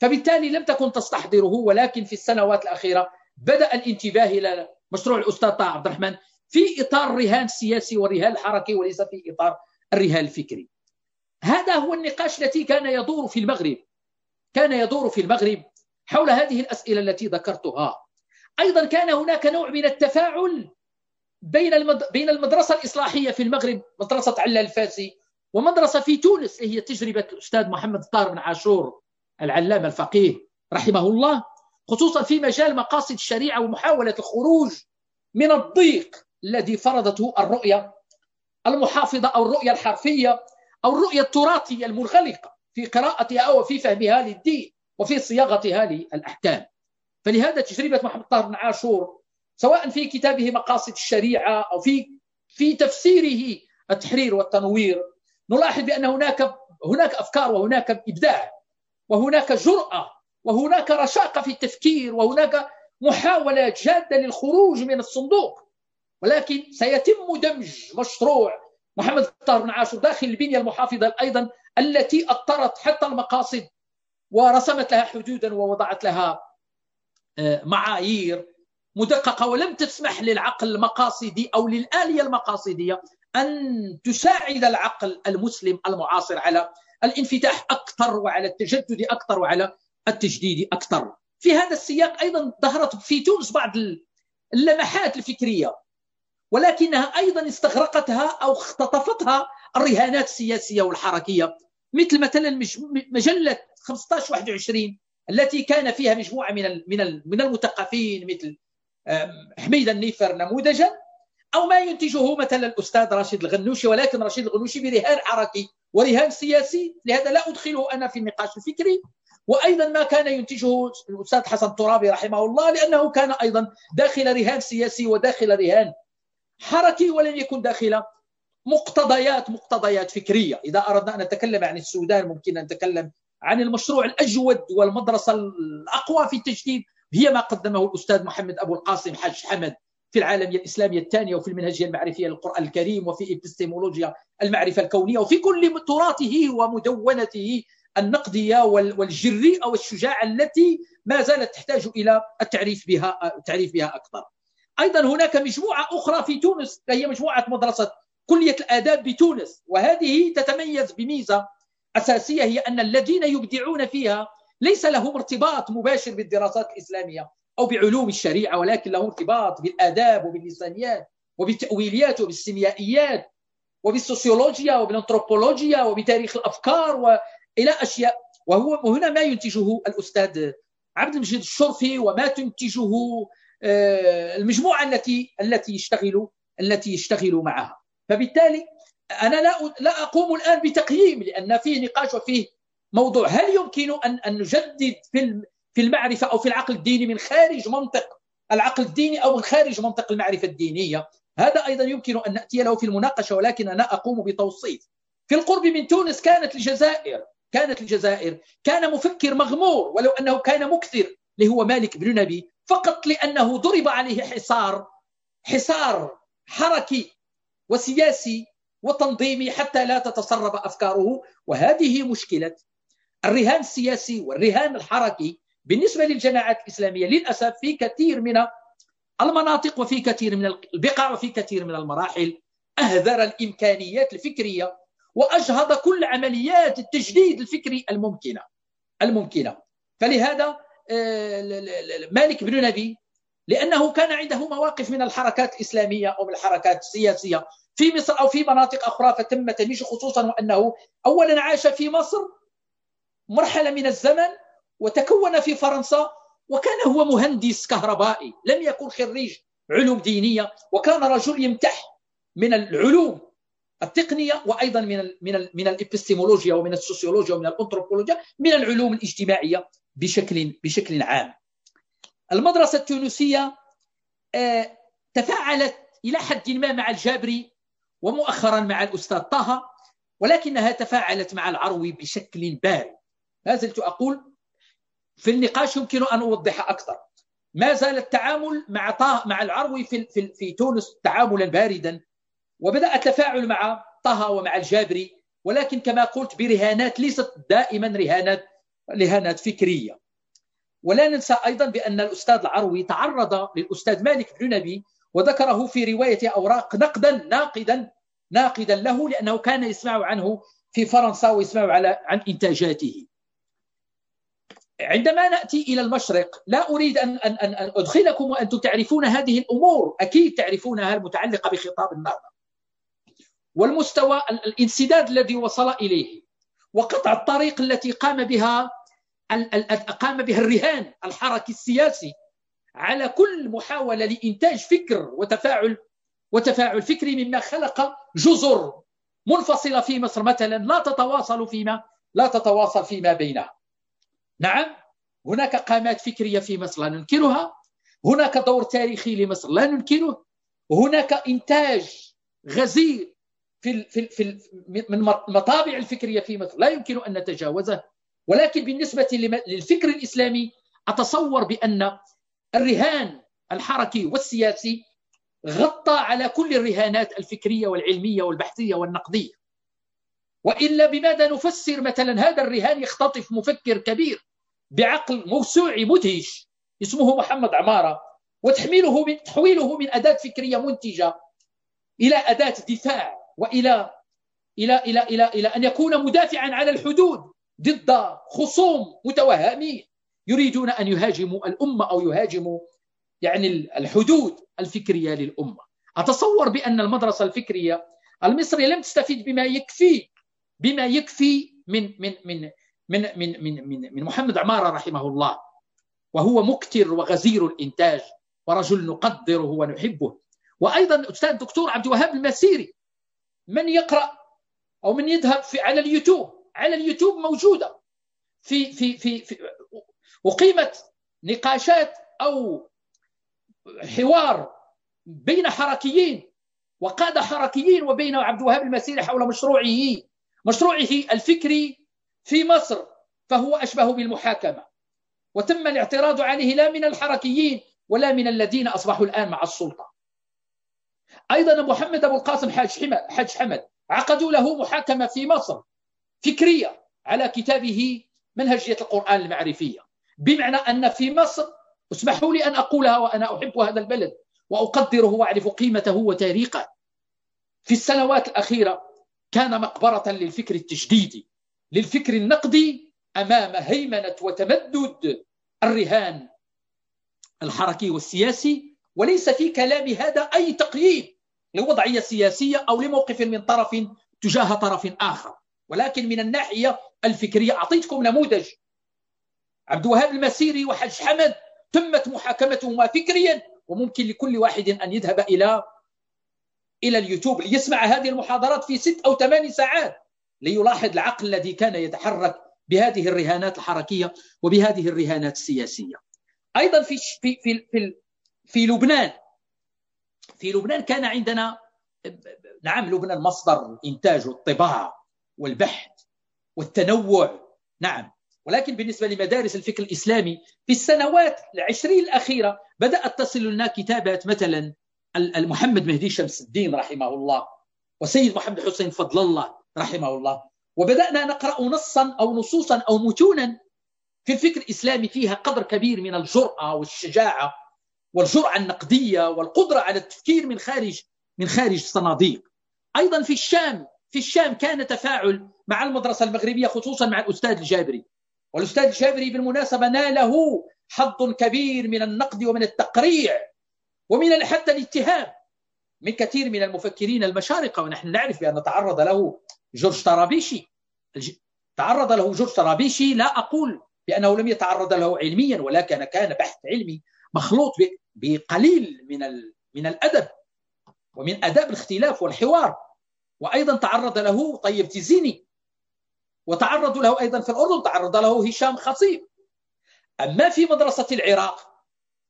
فبالتالي لم تكن تستحضره ولكن في السنوات الأخيرة بدأ الانتباه إلى مشروع الأستاذ طه عبد الرحمن في إطار الرهان السياسي والرهان الحركي وليس في إطار الرهان الفكري. هذا هو النقاش الذي كان يدور في المغرب كان يدور في المغرب حول هذه الأسئلة التي ذكرتها. أيضا كان هناك نوع من التفاعل بين بين المدرسة الإصلاحية في المغرب مدرسة علال الفاسي ومدرسة في تونس هي تجربة الأستاذ محمد طاهر بن عاشور العلامة الفقيه رحمه الله خصوصا في مجال مقاصد الشريعة ومحاولة الخروج من الضيق الذي فرضته الرؤية المحافظة أو الرؤية الحرفية أو الرؤية التراثية المنغلقة في قراءتها وفي فهمها للدين وفي صياغتها للأحكام. فلهذا تجربة محمد طاهر بن عاشور سواء في كتابه مقاصد الشريعة أو في في تفسيره التحرير والتنوير نلاحظ بأن هناك هناك أفكار وهناك إبداع وهناك جرأة وهناك رشاقة في التفكير وهناك محاولة جادة للخروج من الصندوق. ولكن سيتم دمج مشروع محمد الطاهر بن عاشور داخل البنية المحافظة أيضا التي أطرت حتى المقاصد ورسمت لها حدودا ووضعت لها آه، معايير مدققة. ولم تسمح للعقل المقاصدي أو للآلية المقاصدية أن تساعد العقل المسلم المعاصر على الانفتاح أكثر وعلى التجدد أكثر وعلى التجديد أكثر. في هذا السياق أيضا ظهرت في تونس بعض اللمحات الفكرية. ولكنها أيضا استغرقتها أو اختطفتها الرهانات السياسية والحركية مثل مثلا مجلة 15 21 التي كان فيها مجموعة من من المثقفين مثل حميد النيفر نموذجا أو ما ينتجه مثلا الأستاذ رشيد الغنوشي ولكن رشيد الغنوشي برهان حركي ورهان سياسي. لهذا لا أدخله أنا في النقاش الفكري. وأيضا ما كان ينتجه الأستاذ حسن ترابي رحمه الله لأنه كان أيضا داخل رهان سياسي وداخل رهان حركي ولم يكن داخل مقتضيات مقتضيات فكرية. إذا أردنا أن نتكلم عن السودان ممكن أن نتكلم عن المشروع الأجود والمدرسة الأقوى في التجديد. هي ما قدمه الأستاذ محمد أبو القاسم حاج حمد في العالمية الإسلامية الثانية وفي المنهجية المعرفية للقرآن الكريم وفي إبستيمولوجيا المعرفة الكونية. وفي كل تراثه ومدونته النقدية والجريئة والشجاعة التي ما زالت تحتاج إلى التعريف بها التعريف بها أكثر. أيضا هناك مجموعة أخرى في تونس هي مجموعة مدرسة كلية الآداب بتونس وهذه تتميز بميزة أساسية هي أن الذين يبدعون فيها ليس لهم ارتباط مباشر بالدراسات الإسلامية أو بعلوم الشريعة ولكن له ارتباط بالآداب وباللسانيات وبالتأويليات وبالسيميائيات وبالسوسيولوجيا وبالأنثروبولوجيا وبتاريخ الأفكار وإلى أشياء. وهو وهنا ما ينتجه الأستاذ عبد المجيد الشرفي وما تنتجه آه، المجموعة التي التي يشتغل التي يشتغل معها. فبالتالي أنا لا لا أقوم الآن بتقييم لأن فيه نقاش وفيه موضوع. هل يمكن أن أن نجدد في في المعرفة أو في العقل الديني من خارج منطق العقل الديني أو من خارج منطق المعرفة الدينية؟ هذا أيضا يمكن أن نأتي له في المناقشة ولكن أنا أقوم بتوصيف. في القرب من تونس كانت الجزائر كانت الجزائر كان مفكر مغمور ولو أنه كان مكثر اللي هو مالك بن نبي فقط لأنه ضرب عليه حصار حصار حركي وسياسي وتنظيمي حتى لا تتسرب أفكاره. وهذه مشكلة الرهان السياسي والرهان الحركي بالنسبة للجماعات الإسلامية للأسف في كثير من المناطق وفي كثير من البقاع وفي كثير من المراحل. أهذر الإمكانيات الفكرية وأجهض كل عمليات التجديد الفكري الممكنة الممكنة. فلهذا مالك بن نبي لأنه كان عنده مواقف من الحركات الإسلامية أو من الحركات السياسية. في مصر أو في مناطق أخرى فتم تمييزه خصوصا وأنه أولا عاش في مصر مرحلة من الزمن وتكون في فرنسا وكان هو مهندس كهربائي لم يكن خريج علوم دينية وكان رجل يمتح من العلوم التقنية وأيضا من ال من ال من الإبستيمولوجيا ومن السوسيولوجيا ومن الأنثروبولوجيا من العلوم الاجتماعية. بشكل بشكل عام. المدرسة التونسية آه، تفاعلت إلى حد ما مع الجابري ومؤخرا مع الأستاذ طه ولكنها تفاعلت مع العروي بشكل بارد. ما زلت أقول في النقاش يمكن أن أوضح أكثر. ما زال التعامل مع طه مع العروي في, في, في تونس تعاملا باردا وبدأ التفاعل مع طه ومع الجابري ولكن كما قلت برهانات ليست دائما رهانات رهانات فكرية ولا ننسى أيضا بأن الأستاذ العروي تعرض للأستاذ مالك بن نبي وذكره في رواية أوراق نقدا ناقدا ناقدا له لأنه كان يسمع عنه في فرنسا ويسمع على عن إنتاجاته. عندما نأتي إلى المشرق لا أريد ان ان ان أدخلكم وأنتم تعرفون هذه الأمور أكيد تعرفونها المتعلقة بخطاب النهضة. والمستوى الانسداد الذي وصل إليه وقطع الطريق التي قام بها قام بها الرهان الحركي السياسي على كل محاولة لإنتاج فكر وتفاعل وتفاعل فكري مما خلق جزر منفصلة في مصر. مثلا لا تتواصل فيما لا تتواصل فيما بينها. نعم هناك قامات فكرية في مصر لا ننكرها. هناك دور تاريخي لمصر لا ننكره. وهناك إنتاج غزير في في في من المطابع الفكرية في مصر لا يمكن أن نتجاوزه. ولكن بالنسبة للفكر الإسلامي أتصور بأن الرهان الحركي والسياسي غطى على كل الرهانات الفكرية والعلمية والبحثية والنقدية. وإلا بماذا نفسر مثلا هذا الرهان يختطف مفكر كبير بعقل موسوعي مدهش اسمه محمد عمارة وتحميله من تحويله من أداة فكرية منتجة إلى أداة دفاع وإلى إلى إلى إلى إلى أن يكون مدافعا على الحدود ضد خصوم متوهمين يريدون أن يهاجموا الأمة أو يهاجموا يعني الحدود الفكرية للأمة. أتصور بأن المدرسة الفكرية المصرية لم تستفيد بما يكفي بما يكفي من من من من من من, من, من محمد عمارة رحمه الله وهو مكتر وغزير الإنتاج ورجل نقدره ونحبه. وأيضا أستاذ الدكتور عبد الوهاب المسيري من يقرأ أو من يذهب في على اليوتيوب؟ على اليوتيوب موجودة. في في في, في أقيمت نقاشات أو حوار بين حركيين وقادة حركيين وبين عبد الوهاب المسيري حول مشروعه مشروعه الفكري في مصر فهو أشبه بالمحاكمة. وتم الاعتراض عليه لا من الحركيين ولا من الذين أصبحوا الآن مع السلطة. أيضا محمد أبو القاسم حاج حمد عقدوا له محاكمة في مصر. فكرية على كتابه منهجية القرآن المعرفية. بمعنى أن في مصر اسمحوا لي أن أقولها وأنا أحب هذا البلد وأقدره وأعرف قيمته وتاريخه. في السنوات الأخيرة كان مقبرة للفكر التجديدي للفكر النقدي أمام هيمنة وتمدد الرهان الحركي والسياسي. وليس في كلام هذا أي تقييد لوضعية سياسية أو لموقف من طرف تجاه طرف آخر. ولكن من الناحية الفكرية أعطيتكم نموذج. عبد الوهاب المسيري وحج حمد تمت محاكمتهما فكريا وممكن لكل واحد أن يذهب إلى إلى اليوتيوب ليسمع هذه المحاضرات في ست أو ثمان ساعات ليلاحظ العقل الذي كان يتحرك بهذه الرهانات الحركية وبهذه الرهانات السياسية. أيضا في في في في, في لبنان في لبنان كان عندنا نعم لبنان مصدر الإنتاج والطباعة والبحث والتنوع. نعم. ولكن بالنسبة لمدارس الفكر الإسلامي في السنوات العشرين الأخيرة بدأت تصل لنا كتابات مثلا محمد مهدي شمس الدين رحمه الله وسيد محمد حسين فضل الله رحمه الله. وبدأنا نقرأ نصا أو نصوصا أو متونا في الفكر الإسلامي فيها قدر كبير من الجرأة والشجاعة والجرأة النقدية والقدرة على التفكير من خارج من خارج الصناديق أيضا في الشام في الشام كان تفاعل مع المدرسة المغربية خصوصا مع الأستاذ الجابري. والأستاذ الجابري بالمناسبة ناله حظ كبير من النقد ومن التقريع ومن حتى الاتهام من كثير من المفكرين المشارقة. ونحن نعرف بأن تعرض له جورج طرابيشي تعرض له جورج طرابيشي لا أقول بأنه لم يتعرض له علميا ولكن كان بحث علمي مخلوط بقليل من من الأدب ومن أداب الاختلاف والحوار. وأيضا تعرض له طيب تيزيني. وتعرض له أيضا في الأردن تعرض له هشام خطيب. أما في مدرسة العراق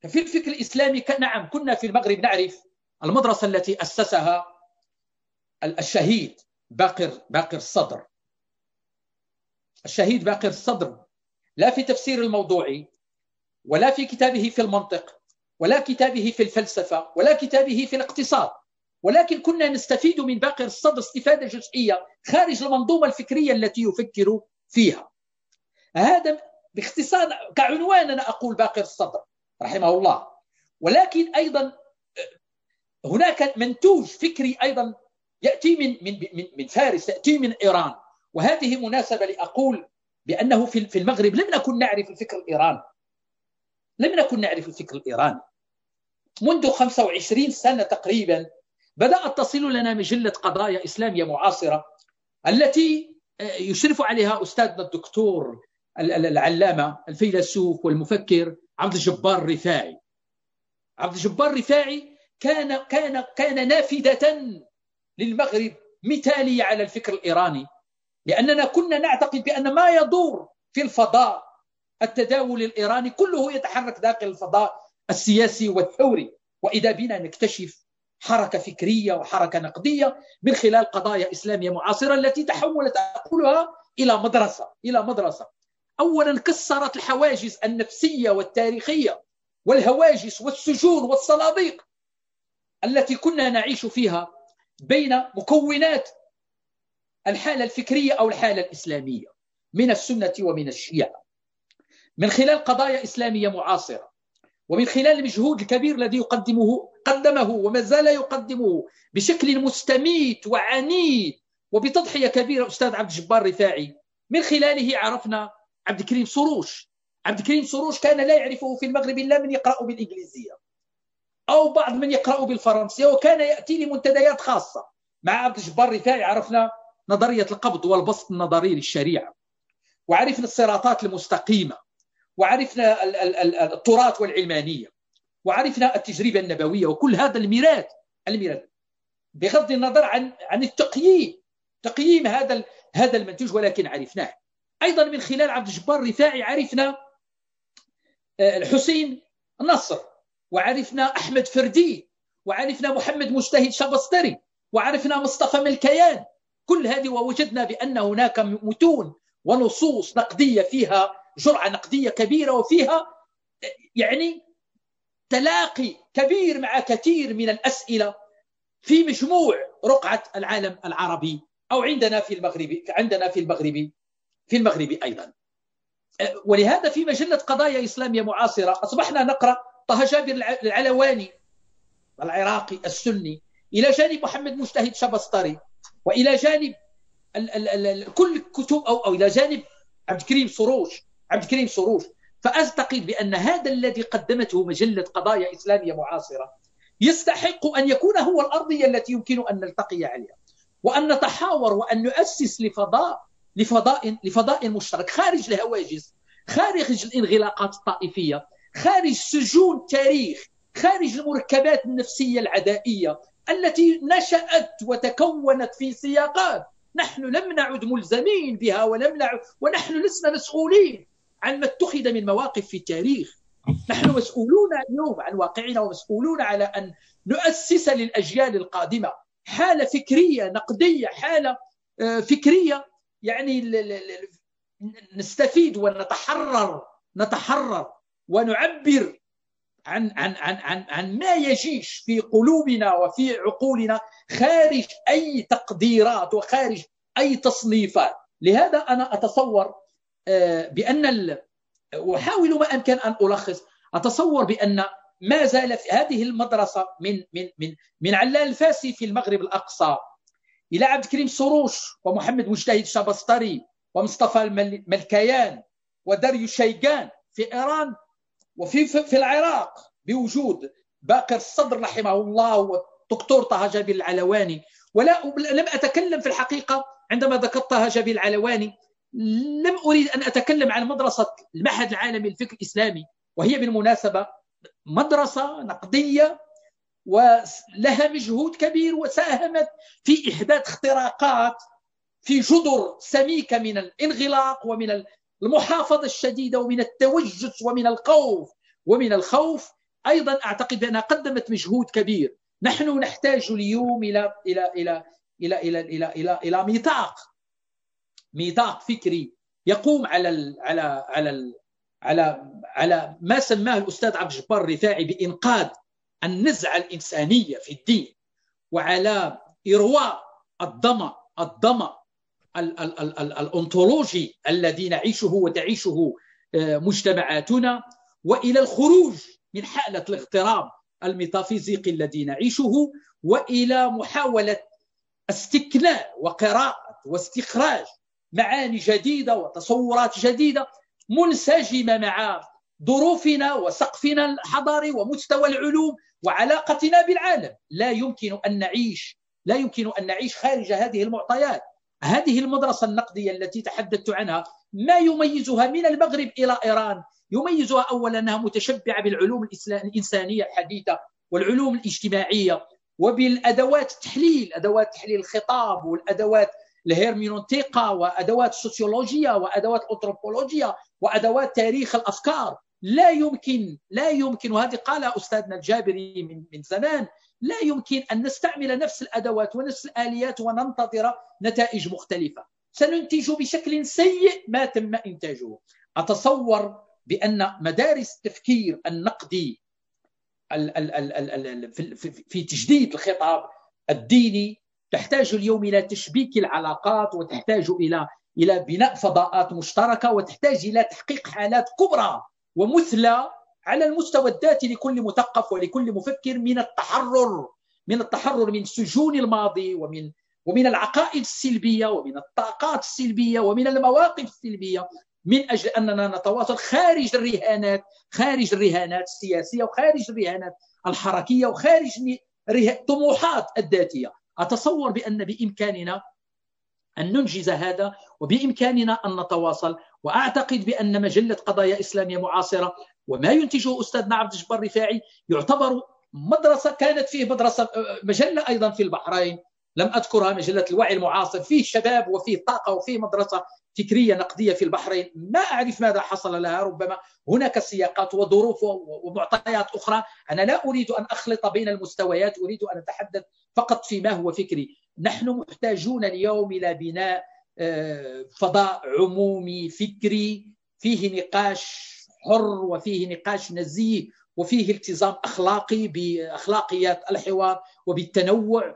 ففي الفكر الإسلامي نعم كنا في المغرب نعرف المدرسة التي أسسها الشهيد باقر باقر الصدر الشهيد باقر الصدر لا في تفسير الموضوعي ولا في كتابه في المنطق ولا كتابه في الفلسفة ولا كتابه في الاقتصاد. ولكن كنا نستفيد من باقر الصدر استفادة جزئية خارج المنظومة الفكرية التي يفكر فيها. هذا باختصار كعنوان أنا أقول باقر الصدر رحمه الله. ولكن أيضا هناك منتوج فكري أيضا يأتي من من من, من فارس يأتي من إيران. وهذه مناسبة لأقول بأنه في المغرب لم نكن نعرف الفكر الإيراني لم نكن نعرف الفكر الإيراني منذ 25 سنة تقريبا بدأت تصل لنا مجلة قضايا إسلامية معاصرة التي يشرف عليها أستاذنا الدكتور العلامة الفيلسوف والمفكر عبد الجبار الرفاعي عبد الجبار الرفاعي كان كان كان نافذة للمغرب مثالية على الفكر الإيراني لأننا كنا نعتقد بأن ما يدور في الفضاء التداول الإيراني كله يتحرك داخل الفضاء السياسي والثوري وإذا بنا نكتشف حركة فكرية وحركة نقدية من خلال قضايا إسلامية معاصرة التي تحولت أقولها إلى مدرسة إلى مدرسة. أولا كسرت الحواجز النفسية والتاريخية والهواجس والسجون والصناديق التي كنا نعيش فيها بين مكونات الحالة الفكرية أو الحالة الإسلامية من السنة ومن الشيعة. من خلال قضايا إسلامية معاصرة ومن خلال المجهود الكبير الذي يقدمه قدمه وما زال يقدمه بشكل مستميت وعنيد وبتضحية كبيرة أستاذ عبد الجبار رفاعي من خلاله عرفنا عبد الكريم سروش. عبد الكريم سروش كان لا يعرفه في المغرب إلا من يقرأ بالإنجليزية أو بعض من يقرأ بالفرنسية وكان يأتي لمنتديات خاصة. مع عبد الجبار رفاعي عرفنا نظرية القبض والبسط النظري للشريعة وعرفنا الصراطات المستقيمة. وعرفنا التراث والعلمانية وعرفنا التجربة النبوية وكل هذا الميراث الميراث. بغض النظر عن عن التقييم تقييم هذا هذا المنتوج ولكن عرفناه. أيضا من خلال عبد الجبار الرفاعي عرفنا آه، الحسين نصر وعرفنا أحمد فردي وعرفنا محمد مجتهد شبستري وعرفنا مصطفى ملكيان. كل هذه ووجدنا بأن هناك متون ونصوص نقدية فيها جرعه نقدية كبيرة وفيها يعني تلاقي كبير مع كثير من الأسئلة في مجموع رقعة العالم العربي أو عندنا في المغرب عندنا في المغرب في المغرب أيضا. ولهذا في مجلة قضايا إسلامية معاصرة أصبحنا نقرأ طه جابر العلواني العراقي السني إلى جانب محمد مجتهد شبسطري وإلى جانب كل كتب أو أو إلى جانب عبد الكريم سروش عبد الكريم سروش فاعتقد بأن هذا الذي قدمته مجلة قضايا إسلامية معاصرة يستحق أن يكون هو الأرضية التي يمكن أن نلتقي عليها. وأن نتحاور وأن نؤسس لفضاء لفضاء لفضاء مشترك. خارج الهواجس خارج الانغلاقات الطائفية خارج سجون تاريخ خارج المركبات النفسية العدائية التي نشأت وتكونت في سياقات. نحن لم نعد ملزمين بها ولم نعد ونحن لسنا مسؤولين. عن ما اتخذ من مواقف في التاريخ. نحن مسؤولون اليوم عن واقعنا ومسؤولون على أن نؤسس للأجيال القادمة حالة فكرية نقدية حالة آه، فكرية يعني نستفيد ونتحرر نتحرر ونعبر عن عن عن عن عن ما يجيش في قلوبنا وفي عقولنا خارج أي تقديرات وخارج أي تصنيفات. لهذا أنا أتصور آه، بأن أحاول ما أمكن أن ألخص. أتصور بأن ما زال في هذه المدرسة من من من من علال الفاسي في المغرب الأقصى. إلى عبد الكريم سروش ومحمد مجتهد شابستري ومصطفى الملكيان وداريو شيغان في إيران وفي في العراق بوجود باقر الصدر رحمه الله والدكتور طه جابر العلواني. ولا لم أتكلم في الحقيقة عندما ذكرت طه جابر العلواني لم أريد أن أتكلم عن مدرسة المعهد العالمي للفكر الإسلامي وهي بالمناسبة مدرسة نقدية ولها مجهود كبير وساهمت في إحداث اختراقات في جذر سميكة من الانغلاق ومن المحافظة الشديدة ومن التوجس ومن الخوف ومن الخوف. أيضا أعتقد بأنها قدمت مجهود كبير. نحن نحتاج اليوم إلى إلى إلى إلى إلى إلى إلى, إلى ميثاق. ميثاق فكري يقوم على ال على على ال على على ما سماه الأستاذ عبد الجبار الرفاعي بإنقاذ النزعة الإنسانية في الدين وعلى إرواء الضمى الضمى الأنطولوجي الذي نعيشه وتعيشه آه، مجتمعاتنا وإلى الخروج من حالة الاغتراب الميتافيزيقي الذي نعيشه وإلى محاولة استكناء وقراءة واستخراج معاني جديدة وتصورات جديدة منسجمة مع ظروفنا وسقفنا الحضاري ومستوى العلوم وعلاقتنا بالعالم. لا يمكن أن نعيش لا يمكن أن نعيش خارج هذه المعطيات. هذه المدرسة النقدية التي تحدثت عنها ما يميزها من المغرب إلى إيران؟ يميزها أولا أنها متشبعة بالعلوم الإنسانية الحديثة والعلوم الاجتماعية وبالأدوات التحليل أدوات تحليل الخطاب والأدوات الهيرمينوتيقا وأدوات السوسيولوجيا وأدوات الانثروبولوجيا وأدوات تاريخ الأفكار. لا يمكن لا يمكن وهذه قال أستاذنا الجابري من من زمان لا يمكن أن نستعمل نفس الأدوات ونفس الآليات وننتظر نتائج مختلفة. سننتج بشكل سيء ما تم إنتاجه. أتصور بأن مدارس التفكير النقدي في تجديد الخطاب الديني تحتاج اليوم إلى تشبيك العلاقات وتحتاج إلى إلى بناء فضاءات مشتركة وتحتاج إلى تحقيق حالات كبرى ومثلى على المستوى الذاتي لكل مثقف ولكل مفكر من التحرر من التحرر من سجون الماضي ومن ومن العقائد السلبية ومن الطاقات السلبية ومن المواقف السلبية من أجل أننا نتواصل خارج الرهانات خارج الرهانات السياسية وخارج الرهانات الحركية وخارج الطموحات الذاتية. أتصور بأن بإمكاننا أن ننجز هذا وبإمكاننا أن نتواصل وأعتقد بأن مجلة قضايا إسلامية معاصرة وما ينتجه استاذنا عبد الجبار الرفاعي يعتبر مدرسة كانت فيه مدرسة مجلة أيضا في البحرين. لم أذكرها مجله الوعي المعاصر. فيه شباب وفيه طاقة وفيه مدرسة فكرية نقدية في البحرين. ما أعرف ماذا حصل لها. ربما هناك سياقات وظروف ومعطيات أخرى. أنا لا أريد أن أخلط بين المستويات. أريد أن أتحدث فقط فيما هو فكري. نحن محتاجون اليوم إلى بناء آه، فضاء عمومي فكري. فيه نقاش حر وفيه نقاش نزيه وفيه التزام أخلاقي بأخلاقيات الحوار وبالتنوع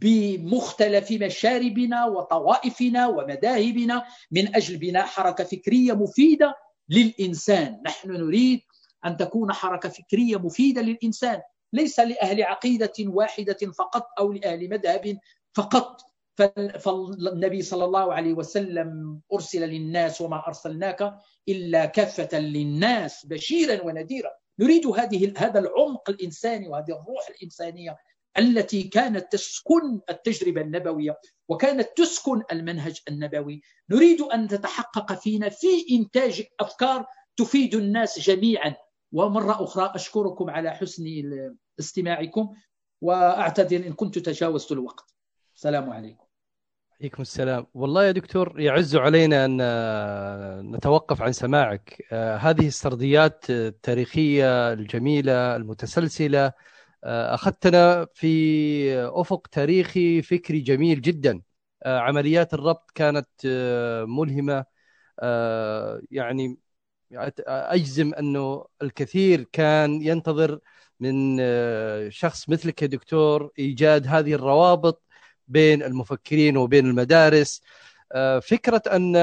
بمختلف مشاربنا وطوائفنا ومذاهبنا من أجل بناء حركة فكرية مفيدة للإنسان، نحن نريد أن تكون حركة فكرية مفيدة للإنسان، ليس لأهل عقيدة واحدة فقط أو لأهل مذهب فقط، فالنبي صلى الله عليه وسلم أرسل للناس وما أرسلناك إلا كافة للناس بشيرا ونذيرا، نريد هذه هذا العمق الإنساني وهذه الروح الإنسانية التي كانت تسكن التجربة النبوية وكانت تسكن المنهج النبوي. نريد أن تتحقق فينا في إنتاج أفكار تفيد الناس جميعا. ومرة أخرى أشكركم على حسن استماعكم وأعتذر إن كنت تجاوزت الوقت. السلام عليكم. عليكم السلام. والله يا دكتور يعز علينا أن نتوقف عن سماعك. آه، هذه السرديات التاريخية الجميلة المتسلسلة آه، أخذتنا في أفق تاريخي فكري جميل جدا. آه، عمليات الربط كانت آه، ملهمة. يعني أجزم أنه الكثير كان ينتظر من شخص مثلك يا دكتور إيجاد هذه الروابط بين المفكرين وبين المدارس. فكرة أن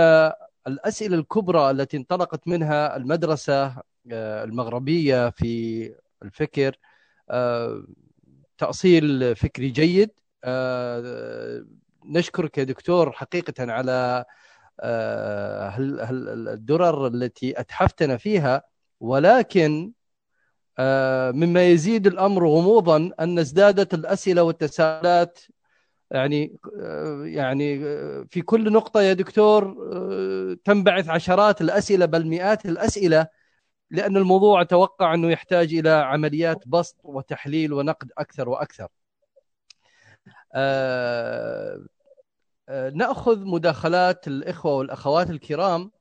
الأسئلة الكبرى التي انطلقت منها المدرسة المغربية في الفكر تأصيل فكري جيد. آه، نشكرك يا دكتور حقيقة على آه، الدرر التي أتحفتنا فيها. ولكن آه، مما يزيد الأمر غموضا أن ازدادت الأسئلة والتساؤلات. يعني يعني في كل نقطة يا دكتور تنبعث عشرات الأسئلة بل مئات الأسئلة. لأن الموضوع أتوقع أنه يحتاج إلى عمليات بسط وتحليل ونقد أكثر وأكثر. آه آه نأخذ مداخلات الإخوة والأخوات الكرام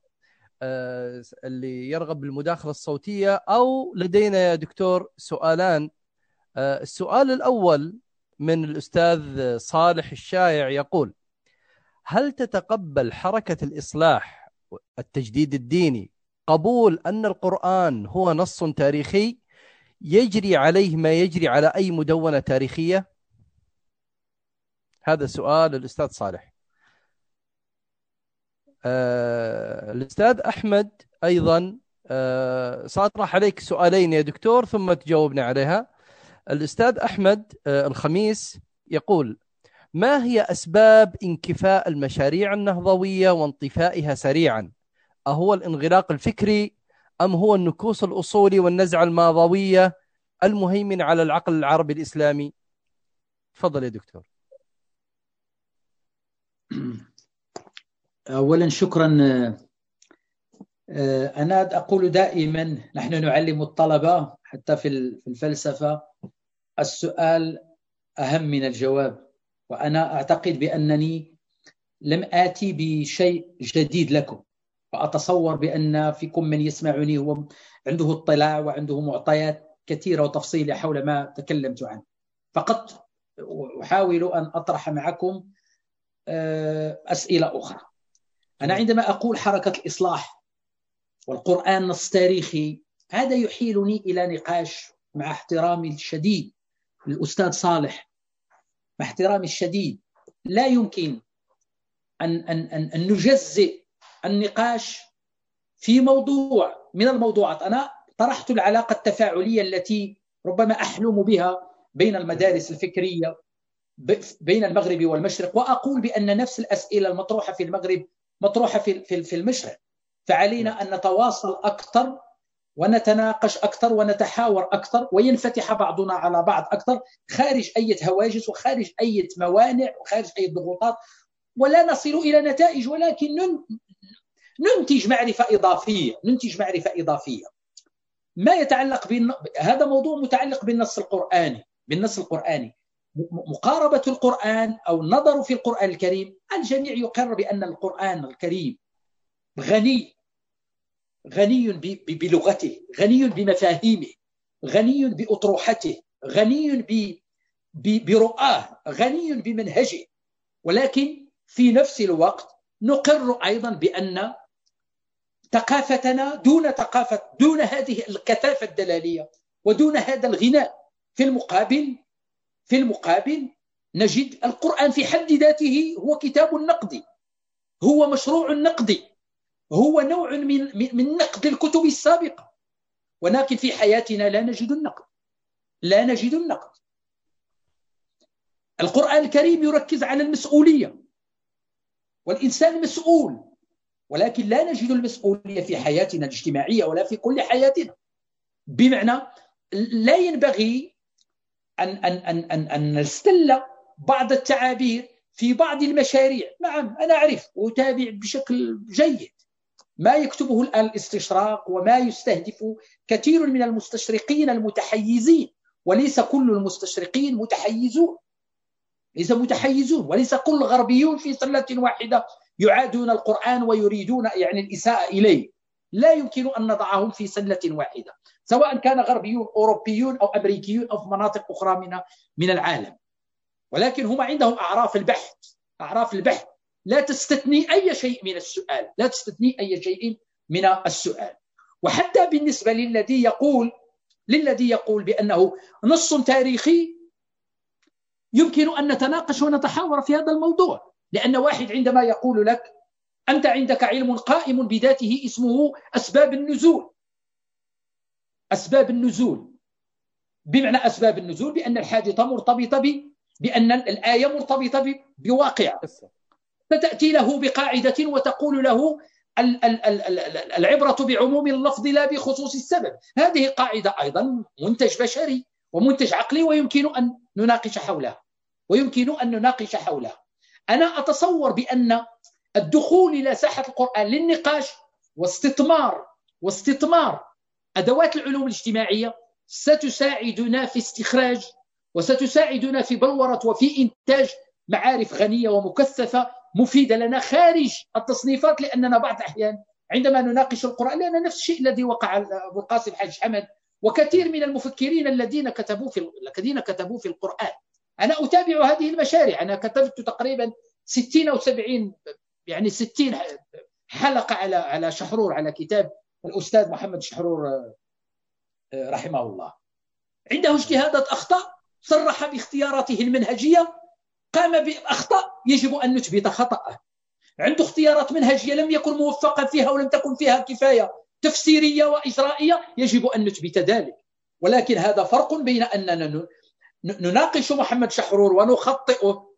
آه اللي يرغب بالمداخلة الصوتية أو لدينا يا دكتور سؤالان. آه، السؤال الأول من الأستاذ صالح الشايع يقول هل تتقبل حركة الإصلاح التجديد الديني قبول أن القرآن هو نص تاريخي يجري عليه ما يجري على أي مدونة تاريخية؟ هذا سؤال الأستاذ صالح. آه الأستاذ أحمد أيضا آه سأطرح عليك سؤالين يا دكتور ثم تجاوبنا عليها. الأستاذ أحمد آه الخميس يقول ما هي أسباب انكفاء المشاريع النهضوية وانطفائها سريعا؟ أهو الانغلاق الفكري أم هو النكوص الأصولي والنزعة الماضوية المهيمن على العقل العربي الإسلامي؟ تفضل يا دكتور. أولا شكرا. أنا أقول دائما نحن نعلم الطلبة حتى في الفلسفة السؤال أهم من الجواب وأنا أعتقد بأنني لم آتي بشيء جديد لكم. فأتصور بأن فيكم من يسمعني هو عنده اطلاع وعنده معطيات كثيرة وتفصيلة حول ما تكلمت عنه فقط أحاول أن أطرح معكم آه، أسئلة أخرى. أنا عندما أقول حركة الإصلاح والقرآن نص تاريخي هذا يحيلني إلى نقاش مع احترامي الشديد للأستاذ صالح. مع احترامي الشديد. لا يمكن أن, أن, أن, أن نجزئ النقاش في موضوع من الموضوعات. أنا طرحت العلاقة التفاعلية التي ربما أحلم بها بين المدارس الفكرية بين المغرب والمشرق وأقول بأن نفس الأسئلة المطروحة في المغرب مطروحة في المشرق. فعلينا أن نتواصل أكثر ونتناقش أكثر ونتحاور أكثر وينفتح بعضنا على بعض أكثر خارج أي هواجس وخارج أي موانع وخارج أي ضغوطات. ولا نصل إلى نتائج ولكن ننتج معرفة إضافية ننتج معرفة إضافية. ما يتعلق بن... هذا موضوع متعلق بالنص القرآني بالنص القرآني. مقاربة القرآن أو النظر في القرآن الكريم الجميع يقر بأن القرآن الكريم غني غني بلغته غني بمفاهيمه غني بأطروحته غني برؤاه غني بمنهجه. ولكن في نفس الوقت نقر أيضا بأن ثقافتنا دون ثقافة دون هذه الكثافة الدلالية ودون هذا الغناء. في المقابل في المقابل نجد القرآن في حد ذاته هو كتاب نقدي هو مشروع نقدي هو نوع من من نقد الكتب السابقة. ولكن في حياتنا لا نجد النقد لا نجد النقد. القرآن الكريم يركز على المسؤولية. والإنسان مسؤول. ولكن لا نجد المسؤولية في حياتنا الاجتماعية ولا في كل حياتنا. بمعنى لا ينبغي أن, أن, أن, أن, أن نستل بعض التعابير في بعض المشاريع. نعم أنا أعرف وأتابع بشكل جيد. ما يكتبه الآن الاستشراق وما يستهدف كثير من المستشرقين المتحيزين وليس كل المستشرقين متحيزون. ليس متحيزون وليس كل الغربيون في سلة واحدة. يعادون القرآن ويريدون يعني الإساءة إليه. لا يمكن أن نضعهم في سلة واحدة سواء كان غربيون أوروبيون أو أمريكيون أو في مناطق أخرى من من العالم. ولكن هم عندهم أعراف البحث أعراف البحث. لا تستثني أي شيء من السؤال لا تستثني أي شيء من السؤال. وحتى بالنسبة للذي يقول للذي يقول بأنه نص تاريخي يمكن أن نتناقش ونتحاور في هذا الموضوع. لأن واحد عندما يقول لك أنت عندك علم قائم بذاته اسمه أسباب النزول. أسباب النزول. بمعنى أسباب النزول بأن الحادثة مرتبطة ب بأن الآية مرتبطة بواقع. فتأتي له بقاعدة وتقول له العبرة بعموم اللفظ لا بخصوص السبب. هذه قاعدة أيضا منتج بشري ومنتج عقلي ويمكن أن نناقش حولها ويمكن أن نناقش حولها أنا أتصور بأن الدخول إلى ساحة القرآن للنقاش واستثمار واستثمار أدوات العلوم الاجتماعية ستساعدنا في استخراج وستساعدنا في بلورة وفي إنتاج معارف غنية ومكثفة مفيدة لنا خارج التصنيفات لأننا بعض الأحيان عندما نناقش القرآن لأن نفس الشيء الذي وقع أبو القاسم حاج حمد وكثير من المفكرين الذين كتبوا في الذين كتبوا في القرآن. أنا أتابع هذه المشاريع. أنا كتبت تقريبا 60 أو 70 يعني 60 حلقة على على شحرور على كتاب الأستاذ محمد شحرور آه، رحمه الله. عنده اجتهادات أخطاء صرح باختياراته المنهجية قام بأخطاء يجب أن نثبت خطأه. عنده اختيارات منهجية لم يكن موفقا فيها ولم تكن فيها كفاية تفسيرية وإجرائية يجب أن نثبت ذلك. ولكن هذا فرق بين أننا نناقش محمد شحرور ونخطئه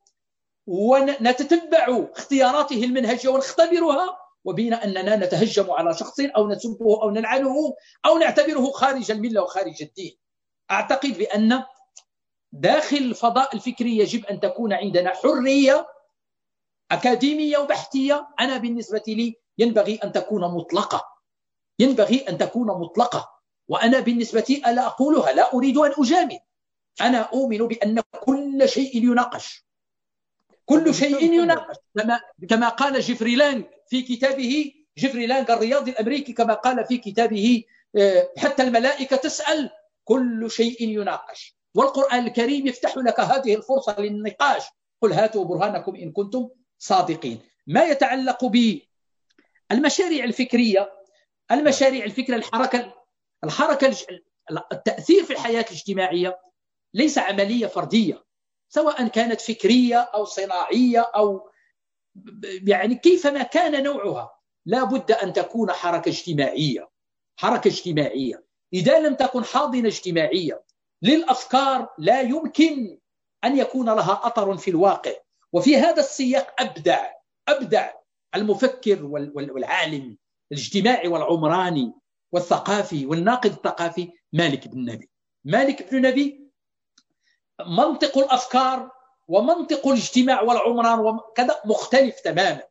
ونتتبع اختياراته المنهجية ونختبرها وبين أننا نتهجم على شخص أو نسبه أو نلعنه أو نعتبره خارج الملة وخارج الدين. أعتقد بأن داخل الفضاء الفكري يجب أن تكون عندنا حرية أكاديمية وبحثية. أنا بالنسبة لي ينبغي أن تكون مطلقة. ينبغي أن تكون مطلقة. وأنا بالنسبة لي ألا أقولها لا أريد أن أجامل. أنا أؤمن بأن كل شيء يناقش. كل شيء يناقش. كما كما قال جيفري لانج في كتابه جيفري لانج الرياضي الأمريكي كما قال في كتابه آه، حتى الملائكة تسأل كل شيء يناقش. والقرآن الكريم يفتح لك هذه الفرصة للنقاش. قل هاتوا برهانكم إن كنتم صادقين. ما يتعلق بالمشاريع الفكرية المشاريع الفكرة الحركة الحركة التأثير في الحياة الاجتماعية ليس عملية فردية سواء كانت فكرية أو صناعية أو يعني كيفما كان نوعها لا بد أن تكون حركة اجتماعية. حركة اجتماعية. إذا لم تكن حاضنة اجتماعية للأفكار لا يمكن أن يكون لها أثر في الواقع. وفي هذا السياق أبدع أبدع المفكر والعالم الاجتماعي والعمراني والثقافي والناقد الثقافي مالك بن نبي. مالك بن نبي منطق الأفكار ومنطق الاجتماع والعمران وكذا مختلف تماما.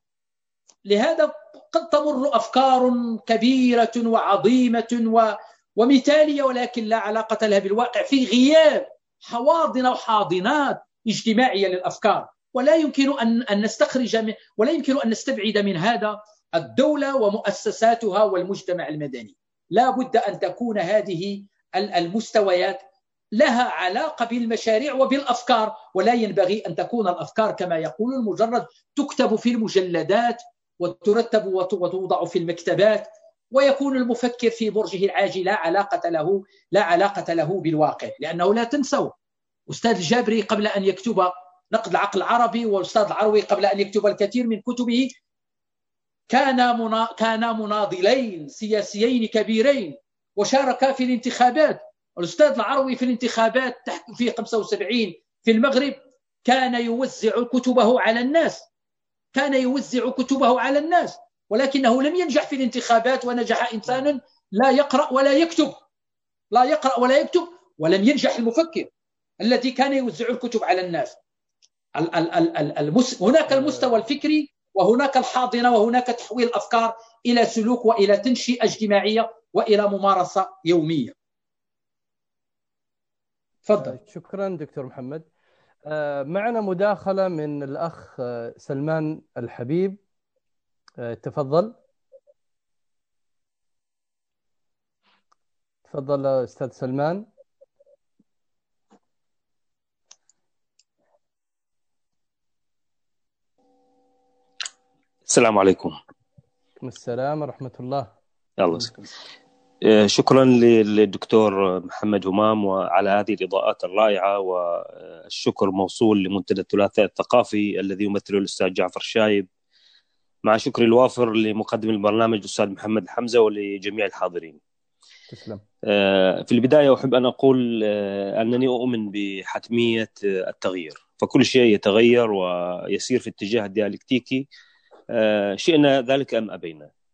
لهذا قد تمر أفكار كبيرة وعظيمة ومثالية ولكن لا علاقة لها بالواقع في غياب حواضن وحاضنات اجتماعية للأفكار. ولا يمكن ان أن نستخرج من ولا يمكن أن نستبعد من هذا الدولة ومؤسساتها والمجتمع المدني. لا بد أن تكون هذه المستويات لها علاقة بالمشاريع وبالأفكار ولا ينبغي أن تكون الأفكار كما يقول المجرد تكتب في المجلدات وترتب وتوضع في المكتبات ويكون المفكر في برجه العاجي لا علاقة له لا علاقة له بالواقع. لأنه لا تنسوا أستاذ الجابري قبل أن يكتب نقد العقل العربي والأستاذ العروي قبل أن يكتب الكثير من كتبه منا... كانا مناضلين سياسيين كبيرين وشاركا في الانتخابات. الأستاذ العروي في الانتخابات في 75 في المغرب كان يوزع كتبه على الناس. كان يوزع كتبه على الناس. ولكنه لم ينجح في الانتخابات ونجح إنسان لا يقرأ ولا يكتب. لا يقرأ ولا يكتب ولم ينجح المفكر الذي كان يوزع الكتب على الناس. هناك المستوى الفكري وهناك الحاضنة وهناك تحويل الافكار إلى سلوك وإلى تنشئة اجتماعية وإلى ممارسة يومية. تفضل. شكرا دكتور محمد. آه، معنا مداخلة من الأخ آه، سلمان الحبيب آه، تفضل. تفضل أستاذ سلمان. السلام عليكم السلام ورحمة الله الله آه، شكرا للدكتور محمد همام وعلى هذه الإضاءات الرائعة والشكر موصول لمنتدى الثلاثاء الثقافي الذي يمثله الأستاذ جعفر الشايب مع شكر الوافر لمقدم البرنامج الأستاذ محمد حمزة ولجميع الحاضرين. تسلم. آه، في البداية أحب أن أقول آه، أنني أؤمن بحتمية التغيير. فكل شيء يتغير ويسير في اتجاه الديالكتيكي. آه، شئنا ذلك أم أبينا؟ آه،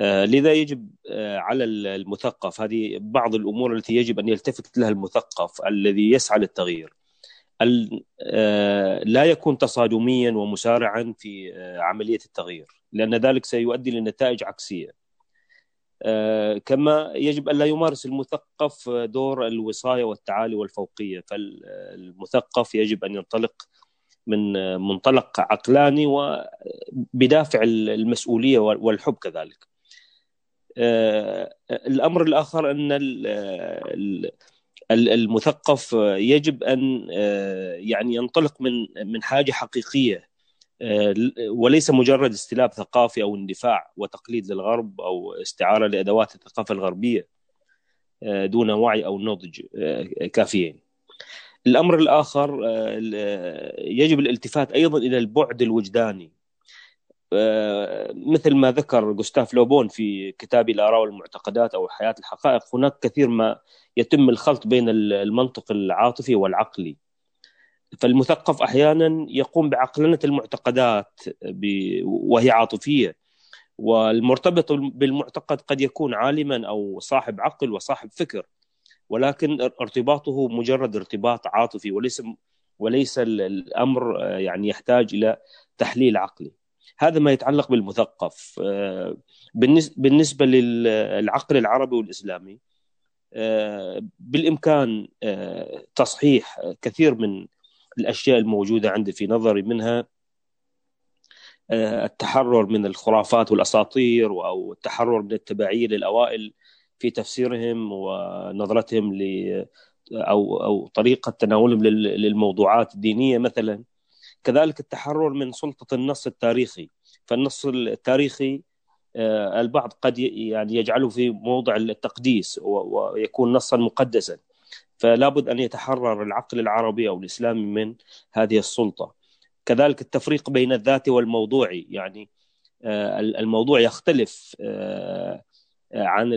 لذا يجب آه، على المثقف هذه بعض الأمور التي يجب أن يلتفت لها المثقف الذي يسعى للتغيير. لا يكون تصادميا ومسارعا في عملية التغيير لأن ذلك سيؤدي لنتائج عكسية. كما يجب أن لا يمارس المثقف دور الوصاية والتعالي والفوقية. فالمثقف يجب أن ينطلق من منطلق عقلاني وبدافع المسؤولية والحب كذلك. آه، الأمر الآخر أن المثقف يجب أن آه، يعني ينطلق من من حاجة حقيقية آه، وليس مجرد استلاب ثقافي أو اندفاع وتقليد للغرب أو استعارة لأدوات الثقافة الغربية دون وعي أو نضج كافيين. الأمر الآخر آه، يجب الالتفات أيضا إلى البعد الوجداني آه، مثل ما ذكر جوستاف لوبون في كتاب الاراء والمعتقدات أو حياة الحقائق هناك كثير ما يتم الخلط بين المنطق العاطفي والعقلي. فالمثقف أحيانا يقوم بعقلنة المعتقدات وهي عاطفية والمرتبط بالمعتقد قد يكون عالما أو صاحب عقل وصاحب فكر ولكن ارتباطه مجرد ارتباط عاطفي وليس وليس الأمر آه، يعني يحتاج إلى تحليل عقلي. هذا ما يتعلق بالمثقف. آه، بالنسبة للعقل العربي والإسلامي آه، بالإمكان تصحيح كثير من الأشياء الموجودة عندي في نظري منها التحرر من الخرافات والأساطير أو التحرر من التبعيه للأوائل في تفسيرهم ونظرتهم ل أو أو طريقة تناولهم للموضوعات الدينية مثلا. كذلك التحرر من سلطة النص التاريخي. فالنص التاريخي آه، البعض قد يعني يجعله في موضع التقديس ويكون نصا مقدسا. فلا بد أن يتحرر العقل العربي أو الإسلامي من هذه السلطة. كذلك التفريق بين الذاتي والموضوعي يعني آه، الموضوع يختلف آه، عن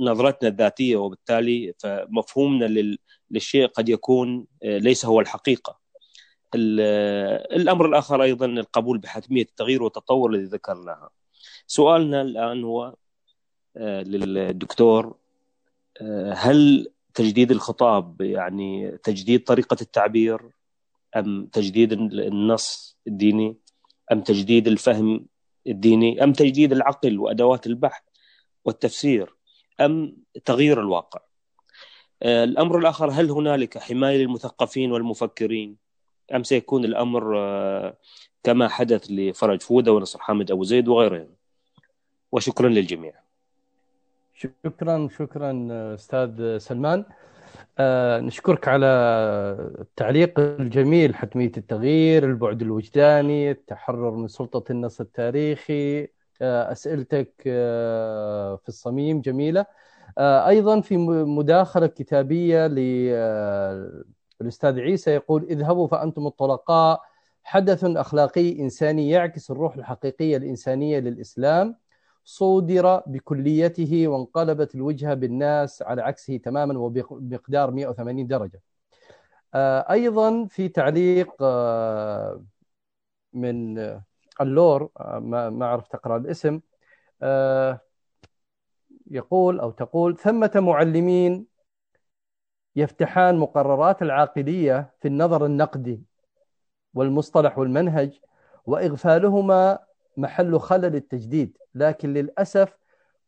نظرتنا الذاتية. وبالتالي فمفهومنا للشيء قد يكون ليس هو الحقيقة. الأمر الآخر أيضا القبول بحتمية التغيير والتطور الذي ذكرناها. سؤالنا الآن هو آه، للدكتور آه، هل تجديد الخطاب يعني تجديد طريقة التعبير أم تجديد النص الديني أم تجديد الفهم الديني أم تجديد العقل وأدوات البحث والتفسير أم تغيير الواقع آه، الأمر الآخر هل هنالك حماية للمثقفين والمفكرين أم سيكون الأمر كما حدث لفرج فودة ونصر حامد أبو زيد وغيرهم. وشكرا للجميع. شكرا شكرا أستاذ سلمان. آه نشكرك على التعليق الجميل حتمية التغيير البعد الوجداني التحرر من سلطة النص التاريخي. آه أسئلتك آه في الصميم جميلة. آه أيضا في مداخلة كتابية للاستاذ عيسى يقول اذهبوا فأنتم الطلقاء. حدث أخلاقي إنساني يعكس الروح الحقيقية الإنسانية للإسلام. صودر بكليته وانقلبت الوجهة بالناس على عكسه تماما وبمقدار 180 درجة. آه، أيضا في تعليق آه، من اللور آه، ما أعرف تقرأ الاسم يقول أو تقول ثمة معلمين يفتحان مقررات العاقلية في النظر النقدي والمصطلح والمنهج وإغفالهما محل خلل التجديد. لكن للأسف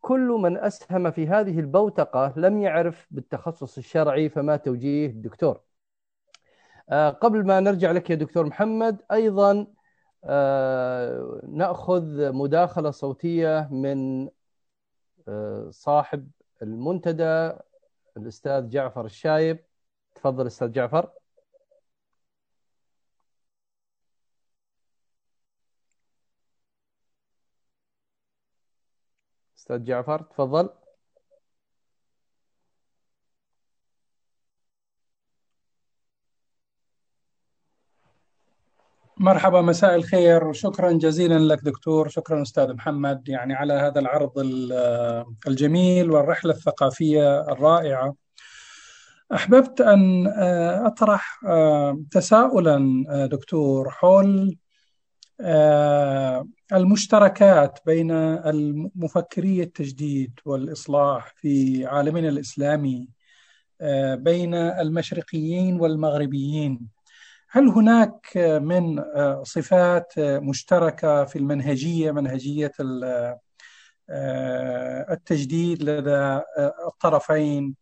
كل من أسهم في هذه البوتقة لم يعرف بالتخصص الشرعي فما توجيه الدكتور. آه، قبل ما نرجع لك يا دكتور محمد أيضا آه، نأخذ مداخلة صوتية من آه، صاحب المنتدى الأستاذ جعفر الشايب. تفضل أستاذ جعفر. أستاذ جعفر تفضل. مرحبا مساء الخير. وشكرا جزيلا لك دكتور. شكرا أستاذ محمد. يعني على هذا العرض الجميل والرحلة الثقافية الرائعة. أحببت أن آه، أطرح آه، تساؤلا آه، دكتور حول المشتركات بين المفكري التجديد والإصلاح في عالمنا الإسلامي آه، بين المشرقيين والمغربيين. هل هناك من آه، صفات مشتركة في المنهجية منهجية آه، التجديد لدى الطرفين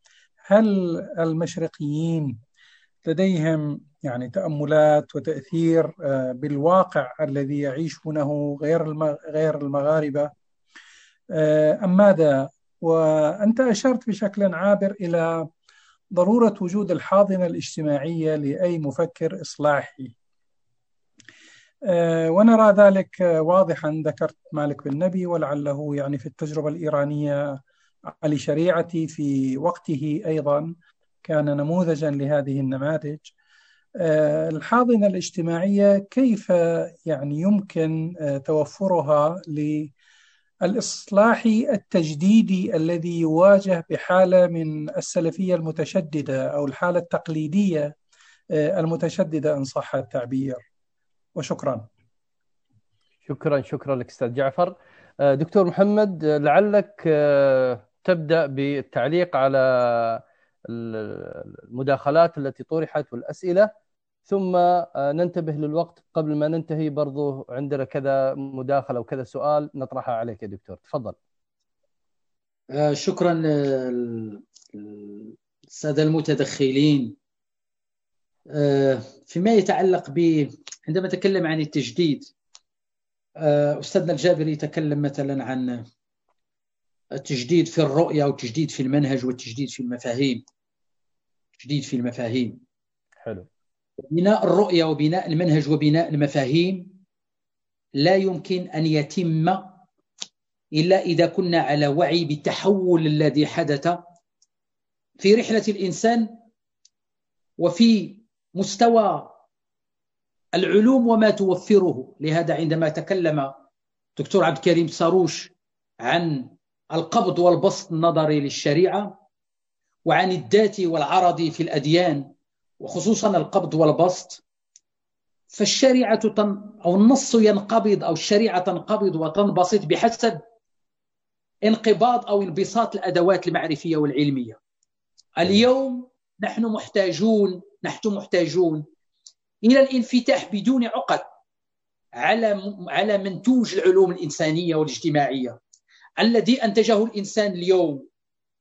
هل المشرقيين لديهم يعني تأملات وتأثير آه، بالواقع الذي يعيشونه غير غير المغاربة آه، أم ماذا؟ وأنت أشرت بشكل عابر إلى ضرورة وجود الحاضنة الاجتماعية لأي مفكر إصلاحي. آه، ونرى ذلك واضحا ذكرت مالك بن نبي ولعله يعني في التجربة الإيرانية علي شريعتي في وقته أيضا كان نموذجا لهذه النماذج. آه، الحاضنة الاجتماعية كيف يعني يمكن آه، توفرها للإصلاح التجديدي الذي يواجه بحالة من السلفية المتشددة أو الحالة التقليدية آه، المتشددة إن صح التعبير. وشكرا. شكرا شكرا لك أستاذ جعفر. دكتور محمد لعلك تبدأ بالتعليق على المداخلات التي طرحت والأسئلة. ثم آه، ننتبه للوقت قبل ما ننتهي برضو عندنا كذا مداخلة وكذا سؤال نطرحها عليك يا دكتور. تفضل. آه، شكرا السادة المتدخلين. آه، فيما يتعلق ب عندما تكلم عن التجديد آه، أستاذنا الجابري تكلم مثلا عن التجديد في الرؤية والتجديد في المنهج والتجديد في المفاهيم. تجديد في المفاهيم. حلو. بناء الرؤية وبناء المنهج وبناء المفاهيم لا يمكن أن يتم إلا إذا كنا على وعي بالتحول الذي حدث في رحلة الإنسان وفي مستوى العلوم وما توفره. لهذا عندما تكلم دكتور عبد الكريم صاروش عن القبض والبسط النظري للشريعة وعن الذات والعرض في الأديان وخصوصا القبض والبسط فالشريعة تن أو النص ينقبض أو الشريعة تنقبض وتنبسط بحسب انقباض أو انبساط الأدوات المعرفية والعلمية. اليوم نحن محتاجون نحن محتاجون إلى الانفتاح بدون عقد على على منتوج العلوم الإنسانية والاجتماعية الذي أنتجه الإنسان اليوم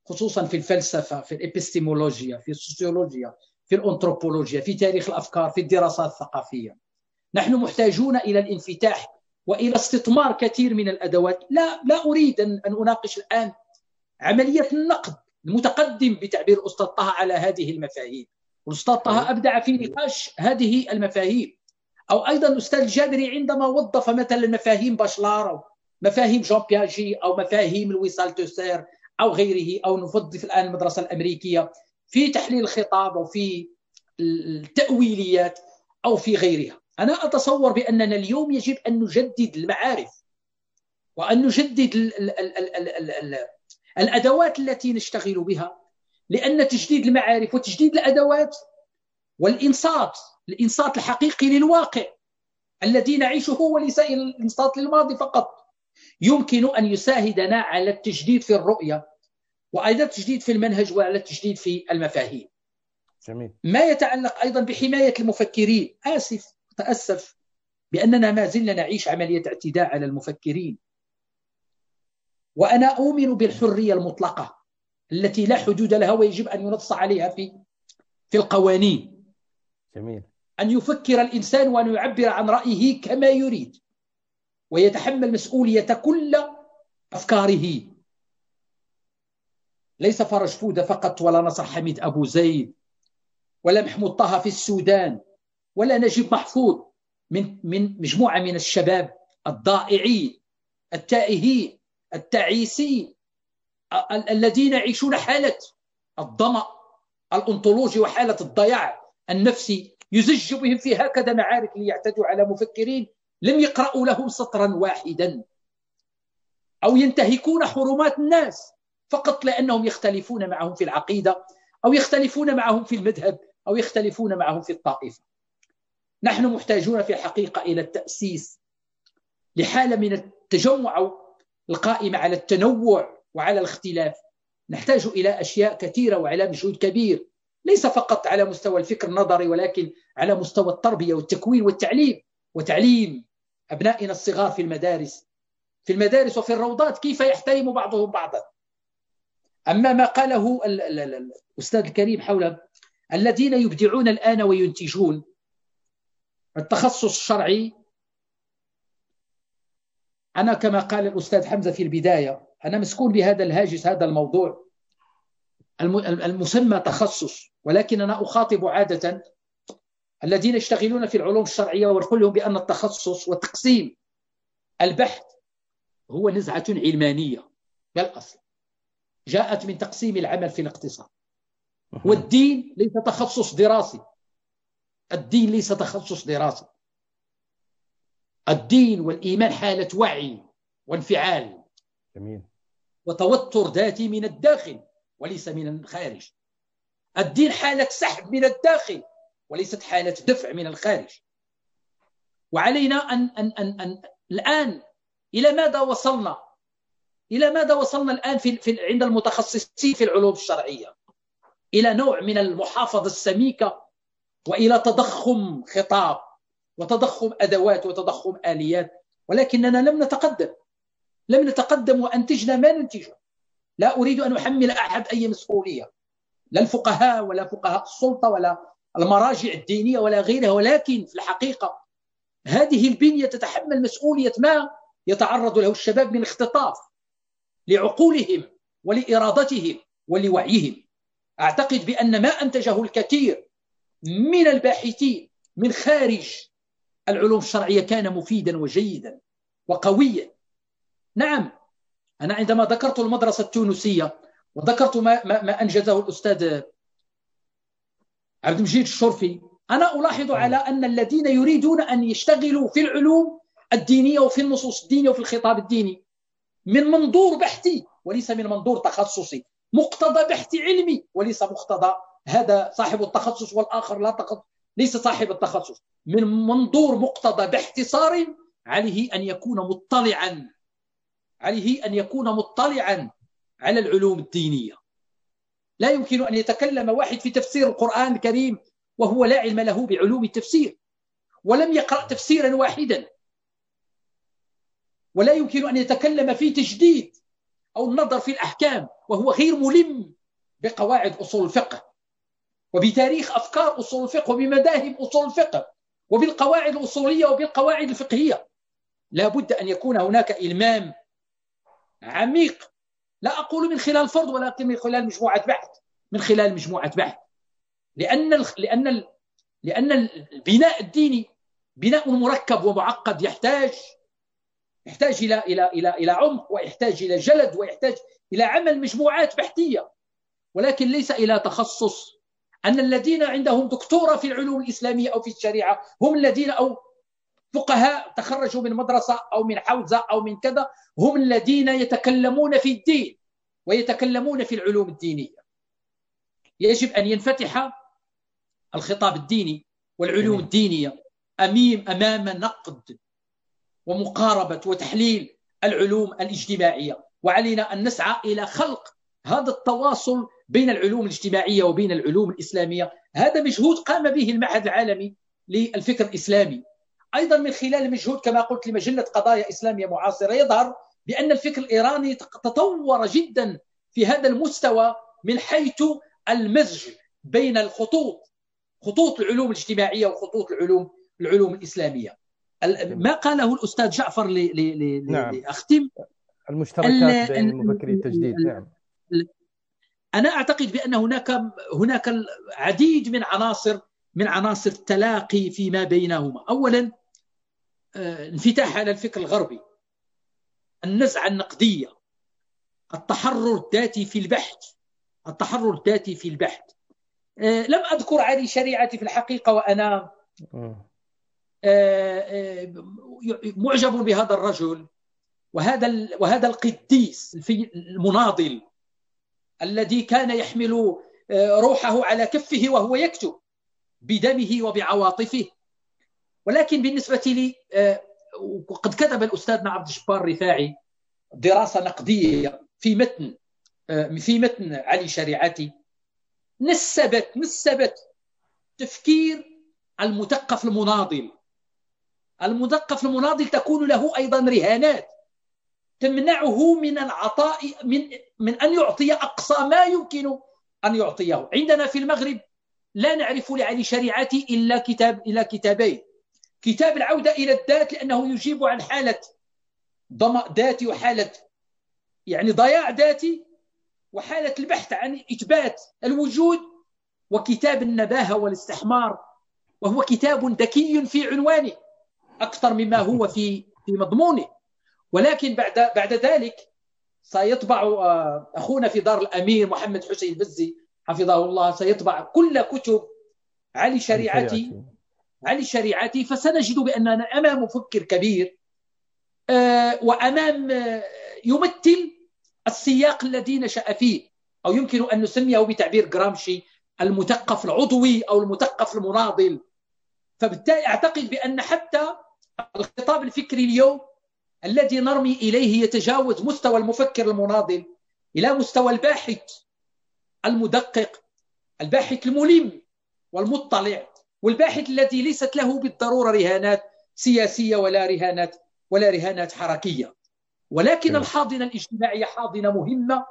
خصوصا في الفلسفة في الإبستيمولوجيا في السوسيولوجيا في الأنثروبولوجيا في تاريخ الأفكار في الدراسات الثقافية. نحن محتاجون إلى الانفتاح وإلى استثمار كثير من الأدوات. لا لا أريد أن أناقش الآن عملية النقد المتقدم بتعبير الأستاذ طه على هذه المفاهيم. الأستاذ طه أبدع في نقاش هذه المفاهيم. أو أيضا الاستاذ الجابري عندما وظف مثلا مفاهيم باشلار أو مفاهيم جون بياجي أو مفاهيم لويسال توسير أو غيره أو نوظف الآن المدرسة الأمريكية. في تحليل الخطاب أو في التأويليات أو في غيرها. أنا أتصور بأننا اليوم يجب أن نجدد المعارف وأن نجدد ال ال ال ال ال ال الأدوات التي نشتغل بها لأن تجديد المعارف وتجديد الأدوات والإنصات الإنصات الحقيقي للواقع الذي نعيشه وليس الإنصات للماضي فقط يمكن أن يساعدنا على التجديد في الرؤية. وأيضا التجديد في المنهج وعلى التجديد في المفاهيم. جميل. ما يتعلق أيضا بحماية المفكرين. آسف أتأسف بأننا ما زلنا نعيش عملية اعتداء على المفكرين. وأنا أؤمن بالحرية المطلقة التي لا حدود لها ويجب أن ينص عليها في في القوانين. جميل. أن يفكر الإنسان وأن يعبر عن رأيه كما يريد ويتحمل مسؤولية كل أفكاره. ليس فرج فودة فقط ولا نصر حميد أبو زيد ولا محمود طه في السودان ولا نجيب محفوظ من من مجموعة من الشباب الضائعين التائهين التعيسين الذين يعيشون حالة الظما الأنطولوجي وحالة الضياع النفسي يزج بهم في هكذا معارك ليعتدوا على مفكرين لم يقرأوا لهم سطرا واحدا أو ينتهكون حرمات الناس. فقط لأنهم يختلفون معهم في العقيدة أو يختلفون معهم في المذهب أو يختلفون معهم في الطائفة. نحن محتاجون في الحقيقة إلى التأسيس لحالة من التجمع القائمة على التنوع وعلى الاختلاف. نحتاج إلى أشياء كثيرة وعلى مجهود كبير ليس فقط على مستوى الفكر النظري ولكن على مستوى التربية والتكوين والتعليم. وتعليم أبنائنا الصغار في المدارس في المدارس وفي الروضات كيف يحترم بعضهم بعضا؟ أما ما قاله الأستاذ الكريم حول الذين يبدعون الآن وينتجون التخصص الشرعي. أنا كما قال الأستاذ حمزة في البداية أنا مسكون بهذا الهاجس هذا الموضوع. المسمى تخصص ولكن أنا أخاطب عادة الذين يشتغلون في العلوم الشرعية وأقول لهم بأن التخصص وتقسيم البحث هو نزعة علمانية بالأصل جاءت من تقسيم العمل في الاقتصاد. والدين ليس تخصص دراسي. الدين ليس تخصص دراسي. الدين والإيمان حالة وعي وانفعال. جميل. وتوتر ذاتي من الداخل وليس من الخارج. الدين حالة سحب من الداخل وليست حالة دفع من الخارج. وعلينا أن, أن, أن, أن الآن إلى ماذا وصلنا؟ إلى ماذا وصلنا الآن في, في عند المتخصصين في العلوم الشرعية؟ إلى نوع من المحافظة السميكة وإلى تضخم خطاب وتضخم أدوات وتضخم آليات ولكننا لم نتقدم. لم نتقدم وأنتجنا ما ننتجه. لا أريد أن أحمل أحد أي مسؤولية. لا الفقهاء ولا فقهاء السلطة ولا المراجع الدينية ولا غيرها ولكن في الحقيقة هذه البنية تتحمل مسؤولية ما يتعرض له الشباب من اختطاف. لعقولهم ولإرادتهم ولوعيهم. أعتقد بأن ما أنتجه الكثير من الباحثين من خارج العلوم الشرعية كان مفيدا وجيدا وقويا. نعم أنا عندما ذكرت المدرسة التونسية وذكرت ما, ما, ما أنجزه الأستاذ عبد المجيد الشرفي أنا ألاحظ على أن الذين يريدون أن يشتغلوا في العلوم الدينية وفي النصوص الدينية وفي الخطاب الديني من منظور بحثي وليس من منظور تخصصي. مقتضى بحثي علمي وليس مقتضى. هذا صاحب التخصص والآخر لا تخصص ليس صاحب التخصص. من منظور مقتضى باختصار عليه أن يكون مطلعا. عليه أن يكون مطلعا على العلوم الدينية. لا يمكن أن يتكلم واحد في تفسير القرآن الكريم وهو لا علم له بعلوم التفسير. ولم يقرأ تفسيرا واحدا. ولا يمكن أن يتكلم في تجديد أو النظر في الأحكام وهو غير ملم بقواعد أصول الفقه وبتاريخ أفكار أصول الفقه وبمذاهب أصول الفقه وبالقواعد الأصولية وبالقواعد الفقهية. لا بد أن يكون هناك إلمام عميق. لا أقول من خلال فرد ولكن من خلال مجموعة بحث من خلال مجموعة بحث. لأن لأن لأن البناء الديني بناء مركب ومعقد يحتاج يحتاج إلى إلى إلى إلى عمق ويحتاج إلى جلد ويحتاج إلى عمل مجموعات بحثية. ولكن ليس إلى تخصص. أن الذين عندهم دكتوراه في العلوم الإسلامية أو في الشريعة هم الذين أو فقهاء تخرجوا من مدرسة أو من حوزة أو من كذا هم الذين يتكلمون في الدين ويتكلمون في العلوم الدينية. يجب أن ينفتح الخطاب الديني والعلوم الدينية أميم أمام نقد ومقاربة وتحليل العلوم الاجتماعية. وعلينا أن نسعى إلى خلق هذا التواصل بين العلوم الاجتماعية وبين العلوم الإسلامية. هذا مجهود قام به المعهد العالمي للفكر الإسلامي. أيضا من خلال المجهود كما قلت لمجلة قضايا إسلامية معاصرة يظهر بأن الفكر الإيراني تطور جدا في هذا المستوى من حيث المزج بين الخطوط خطوط العلوم الاجتماعية وخطوط العلوم العلوم الإسلامية. ما قاله الأستاذ جعفر نعم. لأختم؟ المشتركات بين مفكري التجديد نعم. أنا أعتقد بأن هناك هناك العديد من عناصر من عناصر التلاقي فيما بينهما. أولا آه، انفتاح على الفكر الغربي. النزعة النقدية. التحرر الذاتي في البحث. التحرر الذاتي في البحث. آه، لم أذكر علي شريعتي في الحقيقة وأنا آه، معجب بهذا الرجل وهذا وهذا القديس المناضل الذي كان يحمل روحه على كفه وهو يكتب بدمه وبعواطفه. ولكن بالنسبة لي آه، وقد كتب الأستاذ عبد الجبار الرفاعي دراسة نقدية في متن آه، في متن علي شريعتي نسبت نسبت تفكير المثقف المناضل المثقف المناضل تكون له أيضا رهانات تمنعه من العطاء من من أن يعطي أقصى ما يمكن أن يعطيه. عندنا في المغرب لا نعرف لعلي شريعتي إلا كتاب إلى كتابين. كتاب العودة إلى الذات لأنه يجيب عن حالة ضمأ ذاتي وحالة يعني ضياع ذاتي وحالة البحث عن إثبات الوجود وكتاب النباهة والاستحمار وهو كتاب ذكي في عنوانه. أكثر مما هو في في مضمونه. ولكن بعد بعد ذلك سيطبع آه، أخونا في دار الأمير محمد حسين البزي حفظه الله سيطبع كل كتب علي شريعتي علي شريعتي فسنجد بأننا أمام مفكر كبير آه، وأمام آه، يمثل السياق الذي نشأ فيه أو يمكن أن نسميه بتعبير جرامشي المثقف العضوي أو المثقف المناضل. فبالتالي أعتقد بأن حتى الخطاب الفكري اليوم الذي نرمي إليه يتجاوز مستوى المفكر المناضل إلى مستوى الباحث المدقق الباحث الملم والمطلع والباحث الذي ليست له بالضرورة رهانات سياسية ولا رهانات ولا رهانات حركية ولكن نعم. الحاضنة الاجتماعية حاضنة مهمة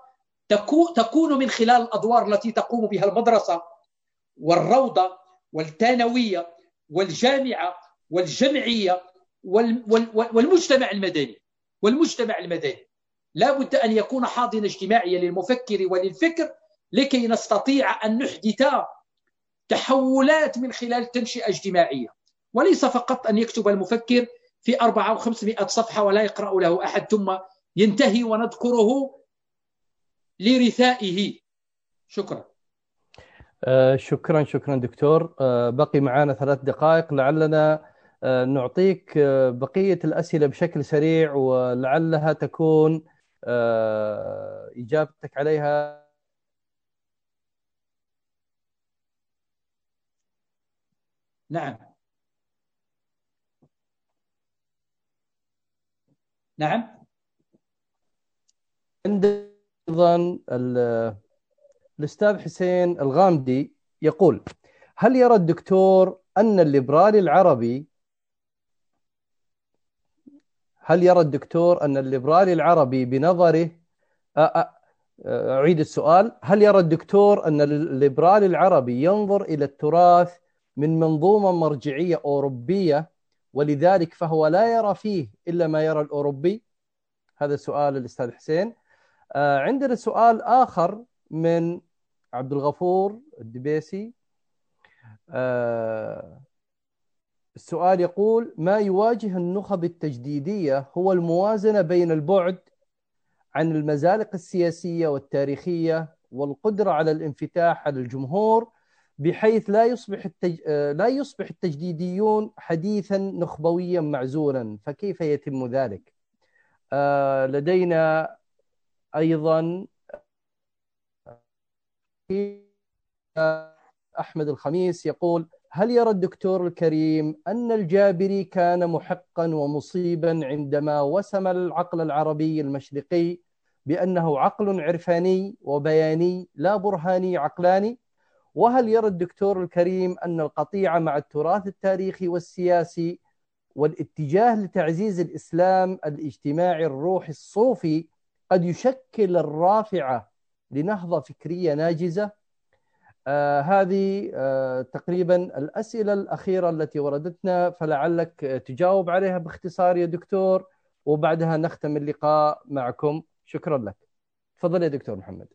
تكون من خلال الأدوار التي تقوم بها المدرسة والروضة والثانوية والجامعة والجمعية والمجتمع المدني والمجتمع المدني. لا بد أن يكون حاضنا اجتماعيا للمفكر وللفكر لكي نستطيع أن نحدث تحولات من خلال التنشئة الاجتماعية وليس فقط أن يكتب المفكر في أربعة أو خمسمائة صفحة ولا يقرأ له أحد ثم ينتهي ونذكره لرثائه. شكرا. آه شكرا شكرا دكتور. آه بقي معنا ثلاث دقائق. لعلنا نعطيك آه بقية الأسئلة بشكل سريع ولعلها تكون آه إجابتك عليها. نعم. نعم. عند أيضا الأستاذ حسين الغامدي يقول هل يرى الدكتور أن الليبرالي العربي هل يرى الدكتور أن الليبرالي العربي بنظره أعيد السؤال هل يرى الدكتور أن الليبرالي العربي ينظر إلى التراث من منظومة مرجعية أوروبية ولذلك فهو لا يرى فيه إلا ما يرى الأوروبي؟ هذا سؤال الأستاذ حسين. عندنا سؤال آخر من عبد الغفور الدبيسي. السؤال يقول ما يواجه النخب التجديدية هو الموازنة بين البعد عن المزالق السياسية والتاريخية والقدرة على الانفتاح على الجمهور بحيث لا يصبح التج... آه، لا يصبح التجديديون حديثا نخبويا معزولا فكيف يتم ذلك؟ لدينا أيضا أحمد الخميس يقول هل يرى الدكتور الكريم أن الجابري كان محقا ومصيبا عندما وسم العقل العربي المشرقي بأنه عقل عرفاني وبياني لا برهاني عقلاني وهل يرى الدكتور الكريم أن القطيعه مع التراث التاريخي والسياسي والاتجاه لتعزيز الإسلام الاجتماعي الروحي الصوفي قد يشكل الرافعة لنهضة فكرية ناجزة؟ آه هذه آه تقريبا الأسئلة الأخيرة التي وردتنا فلعلك تجاوب عليها باختصار يا دكتور وبعدها نختم اللقاء معكم. شكرا لك. تفضل يا دكتور محمد.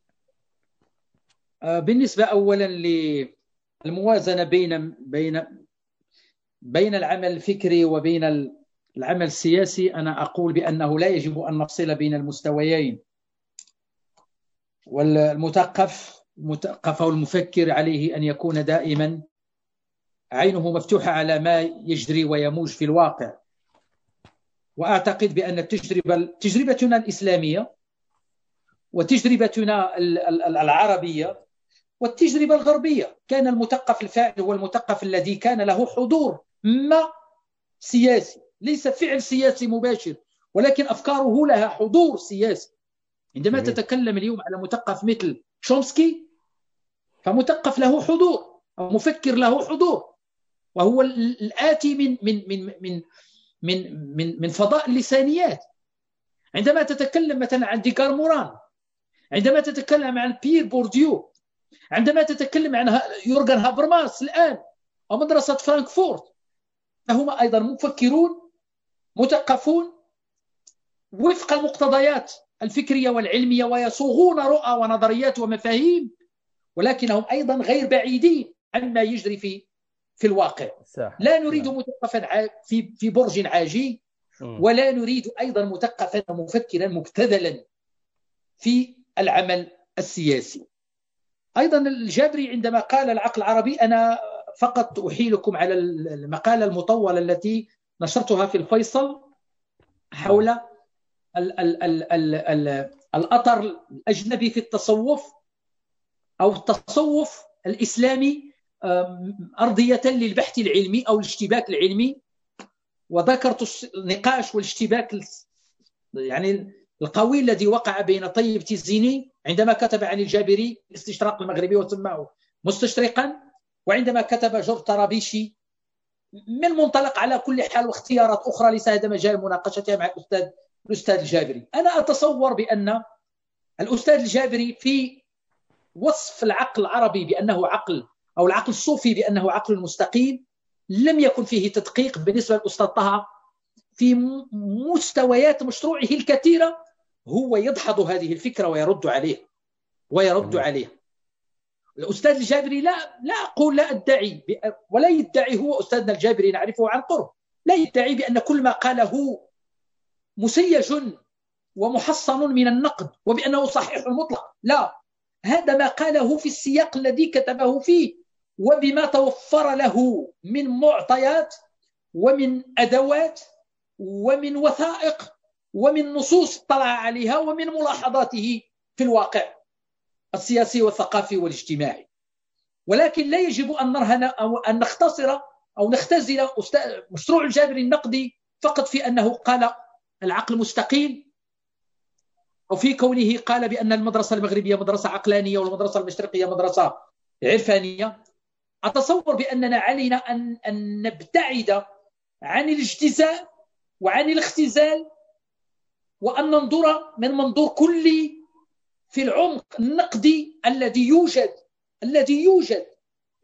آه بالنسبة اولا للموازنه بين بين بين العمل الفكري وبين العمل السياسي أنا أقول بأنه لا يجب أن نفصل بين المستويين. والمثقف المثقف أو المفكر عليه أن يكون دائما. عينه مفتوحة على ما يجري ويموج في الواقع. وأعتقد بأن التجربة تجربتنا الإسلامية وتجربتنا العربية والتجربة الغربية. كان المثقف الفاعل هو المثقف الذي كان له حضور ما سياسي. ليس فعل سياسي مباشر ولكن أفكاره لها حضور سياسي. عندما جميل. تتكلم اليوم على مثقف مثل شومسكي فمثقف له حضور أو مفكر له حضور. وهو الآتي من من من من من من, من فضاء اللسانيات. عندما تتكلم مثلا عن إدغار موران عندما تتكلم عن بيير بورديو عندما تتكلم عن يورغن هابرماس الآن أو مدرسة فرانكفورت فهم أيضا مفكرون مثقفون وفق المقتضيات الفكرية والعلمية ويصوغون رؤى ونظريات ومفاهيم ولكنهم أيضا غير بعيدين عما يجري في في الواقع صح. لا نريد صح. مثقفا في في برج عاجي ولا نريد أيضا مثقفا مفكرا مبتذلا في العمل السياسي أيضا الجابري عندما قال العقل العربي أنا فقط أحيلكم على المقالة المطولة التي نشرتها في الفيصل حول ال ال ال ال ال الأثر الأجنبي في التصوف أو التصوف الإسلامي أرضية للبحث العلمي أو الاشتباك العلمي. وذكرت النقاش والاشتباك يعني القوي الذي وقع بين طيب تيزيني عندما كتب عن الجابري الاستشراق المغربي وسماه مستشرقا وعندما كتب جورج طرابيشي من منطلق على كل حال واختيارات أخرى ليس هذا مجال مناقشتها مع الأستاذ الأستاذ الجابري. أنا أتصور بأن الأستاذ الجابري في وصف العقل العربي بأنه عقل أو العقل الصوفي بأنه عقل مستقيم لم يكن فيه تدقيق بالنسبة للأستاذ طه في مستويات مشروعه الكثيرة هو يدحض هذه الفكرة ويرد عليه ويرد عليه. الأستاذ الجابري لا لا أقول لا أدعي ولا يدعي هو أستاذنا الجابري نعرفه عن قرب لا يدعي بأن كل ما قاله مسيج ومحصن من النقد وبأنه صحيح مطلق لا. هذا ما قاله في السياق الذي كتبه فيه. وبما توفر له من معطيات ومن أدوات ومن وثائق ومن نصوص اطلع عليها ومن ملاحظاته في الواقع السياسي والثقافي والاجتماعي. ولكن لا يجب أن نرهن أو أن نختصر أو نختزل مشروع الجابر النقدي فقط في أنه قال العقل مستقيل أو في كونه قال بأن المدرسة المغربية مدرسة عقلانية والمدرسة المشرقية مدرسة عرفانية أتصور بأننا علينا أن, أن نبتعد عن الاجتزاء وعن الاختزال وأن ننظر من منظور كلي في العمق النقدي الذي يوجد الذي يوجد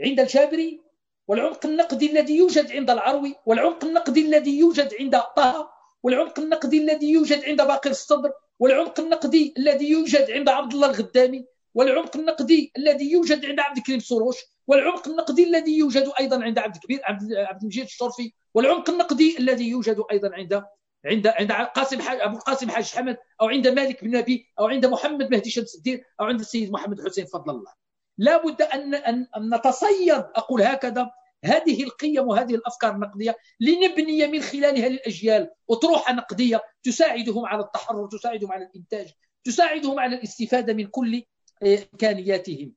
عند الجابري والعمق النقدي الذي يوجد عند العروي والعمق النقدي الذي يوجد عند طه والعمق النقدي الذي يوجد عند باقر الصدر. والعمق النقدي الذي يوجد عند عبد الله الغدامي والعمق النقدي الذي يوجد عند عبد الكريم سروش والعمق النقدي الذي يوجد أيضا عند عبد الكبير عبد المجيد الشرفي والعمق النقدي الذي يوجد أيضا عند عند عند قاسم حاج أبو القاسم حاج حمد أو عند مالك بن نبي أو عند محمد مهدي شمس الدين أو عند السيد محمد حسين فضل الله. لا بد أن أن, نتصيد أقول هكذا هذه القيم وهذه الأفكار النقدية لنبني من خلالها للأجيال. أطروحة نقدية تساعدهم على التحرر تساعدهم على الإنتاج تساعدهم على الاستفادة من كل إمكانياتهم.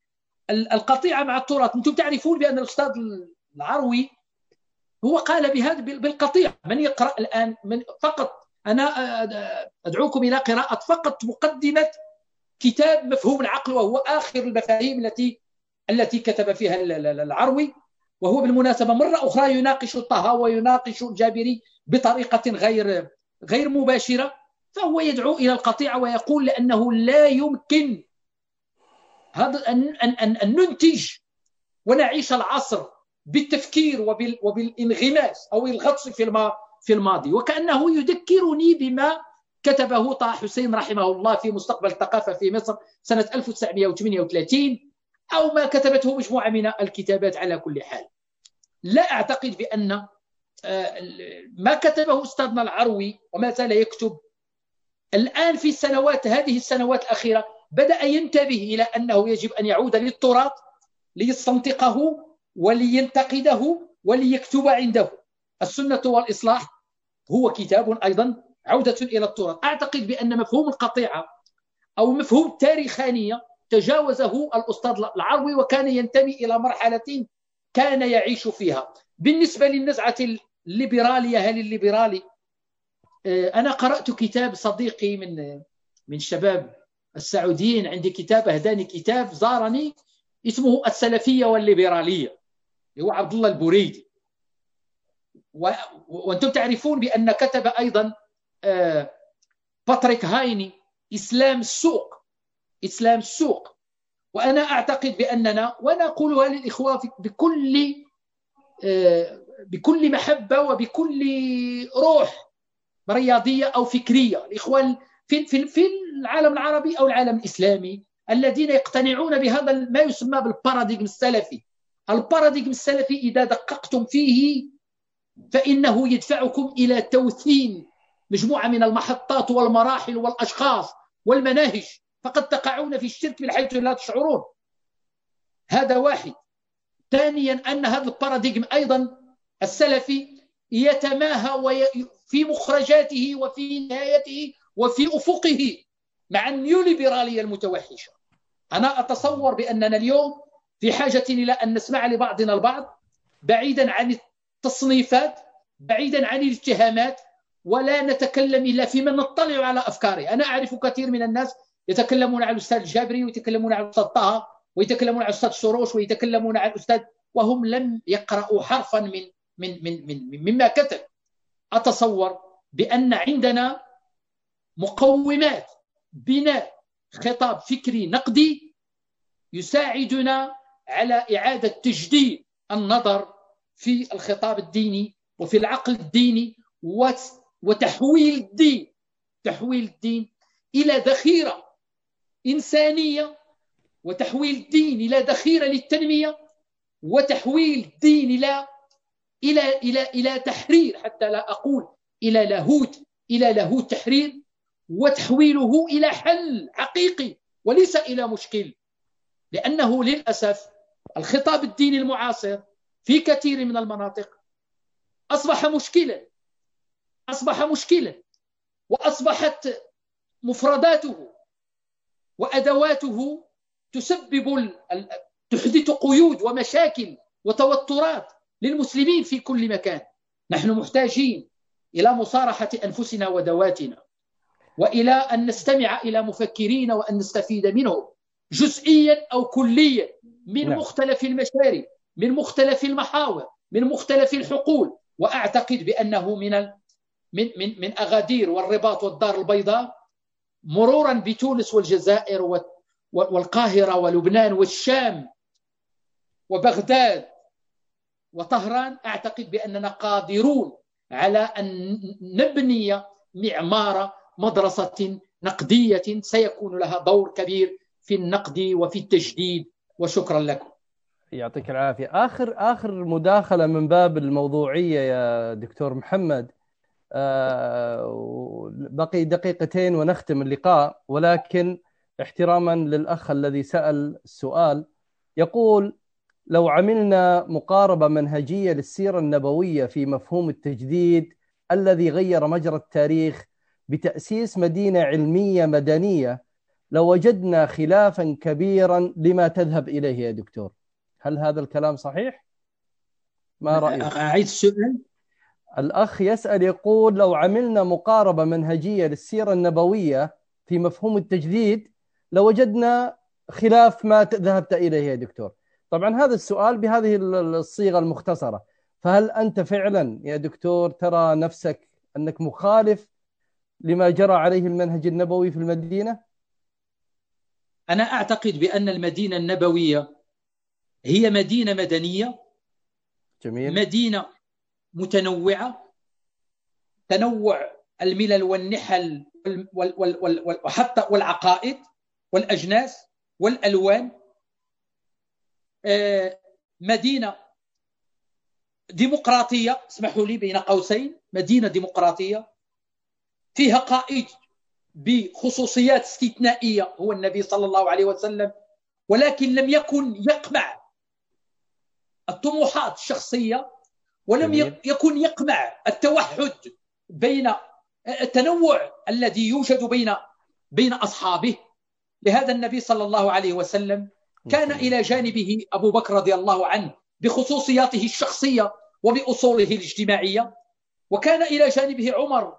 القطيعه مع التراث. أنتم تعرفون بأن الأستاذ العروي هو قال بهذا بالقطيع. من يقرأ الآن من فقط أنا أدعوكم إلى قراءة فقط مقدمة كتاب مفهوم العقل وهو آخر المفاهيم التي التي كتب فيها العروي. وهو بالمناسبة مرة أخرى يناقش طه ويناقش الجابري بطريقة غير غير مباشرة فهو يدعو إلى القطيعة ويقول لأنه لا يمكن هذا أن, أن, أن ننتج ونعيش العصر بالتفكير وبال وبالانغماس أو الغطس في في الماضي. وكأنه يذكرني بما كتبه طه حسين رحمه الله في مستقبل الثقافه في مصر سنة 1938 أو ما كتبته مجموعة من الكتابات على كل حال. لا أعتقد بأن آه، ما كتبه أستاذنا العروي وما زال يكتب. الآن في السنوات هذه السنوات الأخيرة بدأ ينتبه إلى أنه يجب أن يعود للتراث ليستنطقه ولينتقده وليكتب عنده. السنة والإصلاح هو كتاب أيضا عودة إلى التراث. أعتقد بأن مفهوم القطيعة أو مفهوم التاريخانية تجاوزه الأستاذ العروي وكان ينتمي إلى مرحلة كان يعيش فيها. بالنسبة للنزعة الليبرالية هل الليبرالي؟ آه، أنا قرأت كتاب صديقي من من شباب السعوديين. عندي كتاب أهداني كتاب زارني اسمه السلفية والليبرالية هو عبد الله البريدي و... وأنتم تعرفون بأن كتب أيضا آه، باتريك هايني إسلام السوق إسلام السوق وأنا أعتقد بأننا وأنا اقولها للاخوه بكل آه، بكل محبة وبكل روح رياضية أو فكرية. الاخوان في في العالم العربي أو العالم الإسلامي الذين يقتنعون بهذا ما يسمى بالباراديغم السلفي. الباراديغم السلفي إذا دققتم فيه فإنه يدفعكم إلى توثين مجموعة من المحطات والمراحل والأشخاص والمناهج. فقد تقعون في الشرك من حيث لا تشعرون. هذا واحد. ثانيا أن هذا الباراديغم أيضا السلفي يتماهى في مخرجاته وفي نهايته وفي أفقه مع النيوليبرالية المتوحشة. أنا أتصور بأننا اليوم في حاجة إلى أن نسمع لبعضنا البعض بعيدا عن التصنيفات بعيدا عن الاتهامات ولا نتكلم إلا فيما نطلع على أفكاره. أنا أعرف كثير من الناس يتكلمون عن الأستاذ الجابري ويتكلمون عن الأستاذ طه ويتكلمون عن الأستاذ سروش ويتكلمون عن الأستاذ وهم لم يقرأوا حرفا من من من من مما كتب. أتصور بأن عندنا مقومات بناء خطاب فكري نقدي يساعدنا على إعادة تجديد النظر في الخطاب الديني وفي العقل الديني وتحويل الدين تحويل الدين إلى ذخيرة إنسانية وتحويل الدين إلى ذخيرة للتنمية وتحويل الدين إلى إلى إلى إلى تحرير حتى لا أقول إلى لاهوت إلى لاهوت تحرير وتحويله إلى حل حقيقي وليس إلى مشكل. لأنه للأسف الخطاب الديني المعاصر في كثير من المناطق أصبح مشكلا أصبح مشكلا وأصبحت مفرداته وأدواته تسبب تحدث قيود ومشاكل وتوترات للمسلمين في كل مكان نحن محتاجين إلى مصارحة أنفسنا وذواتنا وإلى أن نستمع إلى مفكرين وأن نستفيد منهم جزئيا أو كليا من نعم. مختلف المشارب من مختلف المحاور من مختلف الحقول وأعتقد بأنه من من من من أغادير والرباط والدار البيضاء مرورا بتونس والجزائر والقاهرة ولبنان والشام وبغداد وطهران أعتقد بأننا قادرون على أن نبني معمار مدرسة نقدية. سيكون لها دور كبير في النقد وفي التجديد. وشكرا لكم. يعطيك العافية. آخر آخر مداخلة من باب الموضوعية يا دكتور محمد. بقي دقيقتين ونختم اللقاء ولكن احتراما للأخ الذي سأل السؤال يقول لو عملنا مقاربة منهجية للسيرة النبوية في مفهوم التجديد الذي غير مجرى التاريخ بتأسيس مدينة علمية مدنية لوجدنا خلافا كبيرا لما تذهب إليه يا دكتور هل هذا الكلام صحيح؟ ما رأيك؟ أعيد السؤال الأخ يسأل يقول لو عملنا مقاربة منهجية للسيرة النبوية في مفهوم التجديد لوجدنا خلاف ما ذهبت إليه يا دكتور. طبعا هذا السؤال بهذه الصيغة المختصرة. فهل أنت فعلا يا دكتور ترى نفسك أنك مخالف لما جرى عليه المنهج النبوي في المدينة؟ أنا أعتقد بأن المدينة النبوية هي مدينة مدنية. جميل. مدينة متنوعة. تنوع الملل والنحل وحتى والعقائد والأجناس والألوان. آه، مدينة ديمقراطية. اسمحوا لي بين قوسين. مدينة ديمقراطية. فيها قائد بخصوصيات استثنائية هو النبي صلى الله عليه وسلم ولكن لم يكن يقمع الطموحات الشخصية. ولم يكن يقمع التوحد بين التنوع الذي يوجد بين بين أصحابه. لهذا النبي صلى الله عليه وسلم كان إلى جانبه أبو بكر رضي الله عنه بخصوصياته الشخصية وبأصوله الاجتماعية. وكان إلى جانبه عمر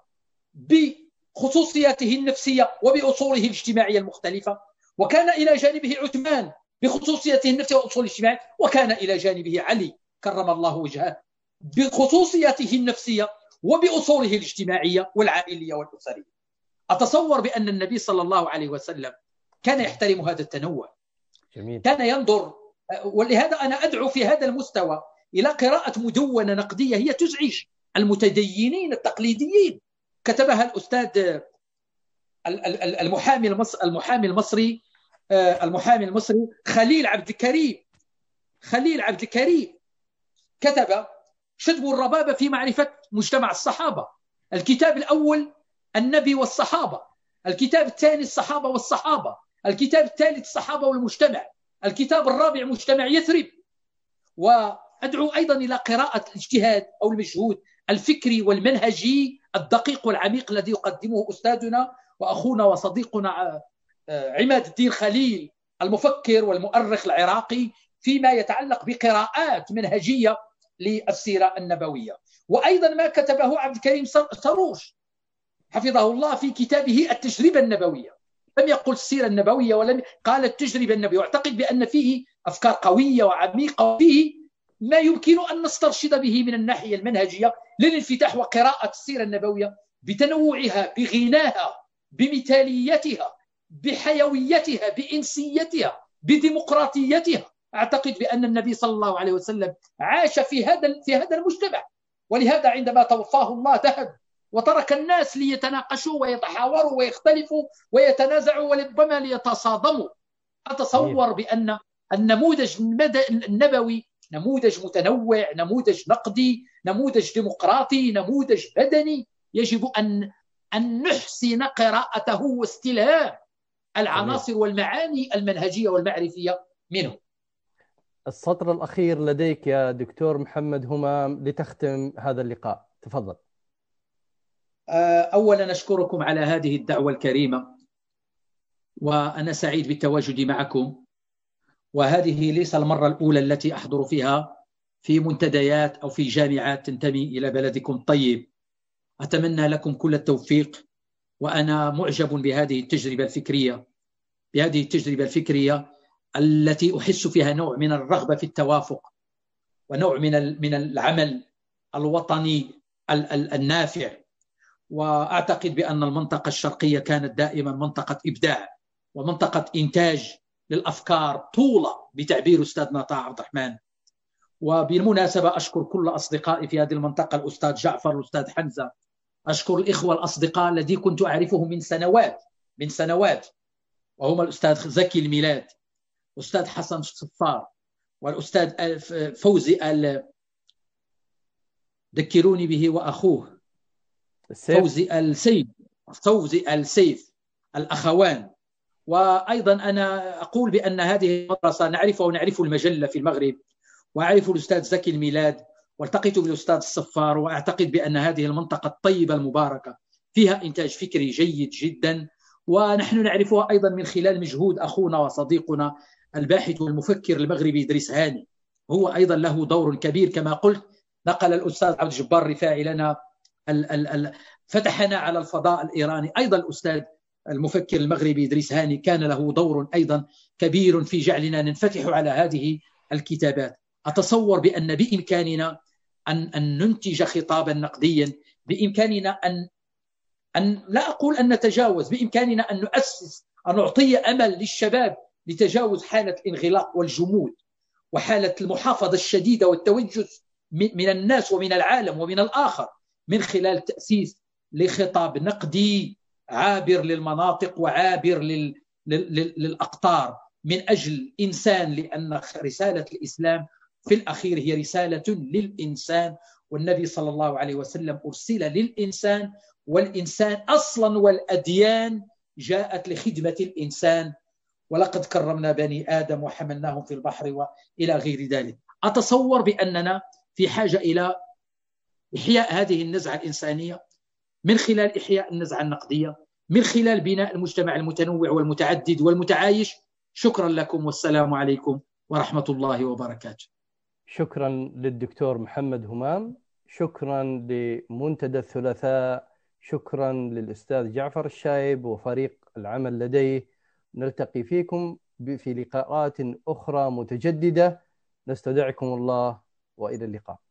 بخصوصياته النفسية وبأصوله الاجتماعية المختلفة. وكان إلى جانبه عثمان بخصوصيته النفسية وأصوله الاجتماعية. وكان إلى جانبه علي كرم الله وجهه. بخصوصياته النفسية وبأصوله الاجتماعية والعائلية والأسرية. أتصور بأن النبي صلى الله عليه وسلم كان يحترم هذا التنوع. جميل. كان ينظر ولهذا أنا أدعو في هذا المستوى إلى قراءة مدونة نقدية هي تزعج المتدينين التقليديين. كتبها الأستاذ المحامي المصري المحامي المصري المحامي المصري خليل عبد الكريم. خليل عبد الكريم كتب شدب الربابة في معرفة مجتمع الصحابة. الكتاب الأول النبي والصحابة. الكتاب الثاني الصحابة والصحابة. الكتاب الثالث الصحابة والمجتمع. الكتاب الرابع مجتمع يثرب. وأدعو أيضا إلى قراءة الاجتهاد أو المجهود الفكري والمنهجي الدقيق والعميق الذي يقدمه أستاذنا وأخونا وصديقنا آه، عماد الدين خليل المفكر والمؤرخ العراقي فيما يتعلق بقراءات منهجية للسيرة النبوية. وأيضا ما كتبه عبد الكريم سروش حفظه الله في كتابه التجربة النبوية. لم يقل السيرة النبوية ولم قال التجربة النبوية. واعتقد بأن فيه أفكار قوية وعميقة وفيه ما يمكن أن نسترشد به من الناحية المنهجية للانفتاح وقراءة السيرة النبوية بتنوعها بغناها بمثاليتها بحيويتها بإنسيتها بديمقراطيتها. أعتقد بأن النبي صلى الله عليه وسلم عاش في هذا في هذا المجتمع. ولهذا عندما توفاه الله ذهب وترك الناس ليتناقشوا ويتحاوروا ويختلفوا ويتنازعوا وربما ليتصادموا. أتصور بأن النموذج النبوي نموذج متنوع نموذج نقدي نموذج ديمقراطي نموذج بدني يجب ان أن نحسن قراءته واستلهام العناصر والمعاني المنهجية والمعرفية منه. السطر الأخير لديك يا دكتور محمد همام لتختم هذا اللقاء. تفضل. آه، اولا أشكركم على هذه الدعوة الكريمة وأنا سعيد بالتواجد معكم وهذه ليس المرة الأولى التي أحضر فيها في منتديات أو في جامعات تنتمي إلى بلدكم. الطيب أتمنى لكم كل التوفيق وأنا معجب بهذه التجربة الفكرية بهذه التجربة الفكرية التي أحس فيها نوع من الرغبة في التوافق ونوع من من العمل الوطني النافع. وأعتقد بأن المنطقة الشرقية كانت دائما منطقة إبداع ومنطقة إنتاج للأفكار طولة بتعبير استاذنا طه عبد الرحمن. وبالمناسبة أشكر كل أصدقائي في هذه المنطقة الأستاذ جعفر الأستاذ حمزة. أشكر الإخوة الأصدقاء الذي كنت أعرفهم من سنوات من سنوات. وهم الأستاذ زكي الميلاد. أستاذ حسن الصفار والأستاذ فوزي ال ذكروني به وأخوه. السيف. فوزي السيف. فوزي السيف الأخوان. وأيضا أنا أقول بأن هذه المدرسة نعرفها ونعرف المجلة في المغرب واعرف الأستاذ زكي الميلاد والتقيت بالأستاذ الصفار وأعتقد بأن هذه المنطقة الطيبة المباركة فيها إنتاج فكري جيد جدا ونحن نعرفها أيضا من خلال مجهود أخونا وصديقنا الباحث والمفكر المغربي إدريس هاني. هو أيضا له دور كبير كما قلت. نقل الأستاذ عبد الجبار الرفاعي لنا ال ال ال فتحنا على الفضاء الإيراني. أيضا الأستاذ المفكر المغربي إدريس هاني كان له دور أيضا كبير في جعلنا ننفتح على هذه الكتابات. أتصور بأن بإمكاننا ان أن ننتج خطابا نقديا. بإمكاننا ان ان لا أقول أن نتجاوز. بإمكاننا أن نؤسس أن نعطي أمل للشباب. لتجاوز حالة الانغلاق والجمود وحالة المحافظة الشديدة والتوجس من الناس ومن العالم ومن الآخر من خلال تأسيس لخطاب نقدي عابر للمناطق وعابر لل... لل... للأقطار من أجل انسان لأن رسالة الإسلام في الأخير هي رسالة للإنسان والنبي صلى الله عليه وسلم أرسل للإنسان والإنسان أصلا والأديان جاءت لخدمة الإنسان ولقد كرمنا بني آدم وحملناهم في البحر والى غير ذلك. أتصور بأننا في حاجة إلى إحياء هذه النزعة الإنسانية؟ من خلال إحياء النزعة النقدية؟ من خلال بناء المجتمع المتنوع والمتعدد والمتعايش؟ شكرا لكم والسلام عليكم ورحمة الله وبركاته. شكرا للدكتور محمد همام شكرا لمنتدى الثلاثاء شكرا للأستاذ جعفر الشايب وفريق العمل لديه. نلتقي فيكم في لقاءات أخرى متجددة. نستودعكم الله وإلى اللقاء.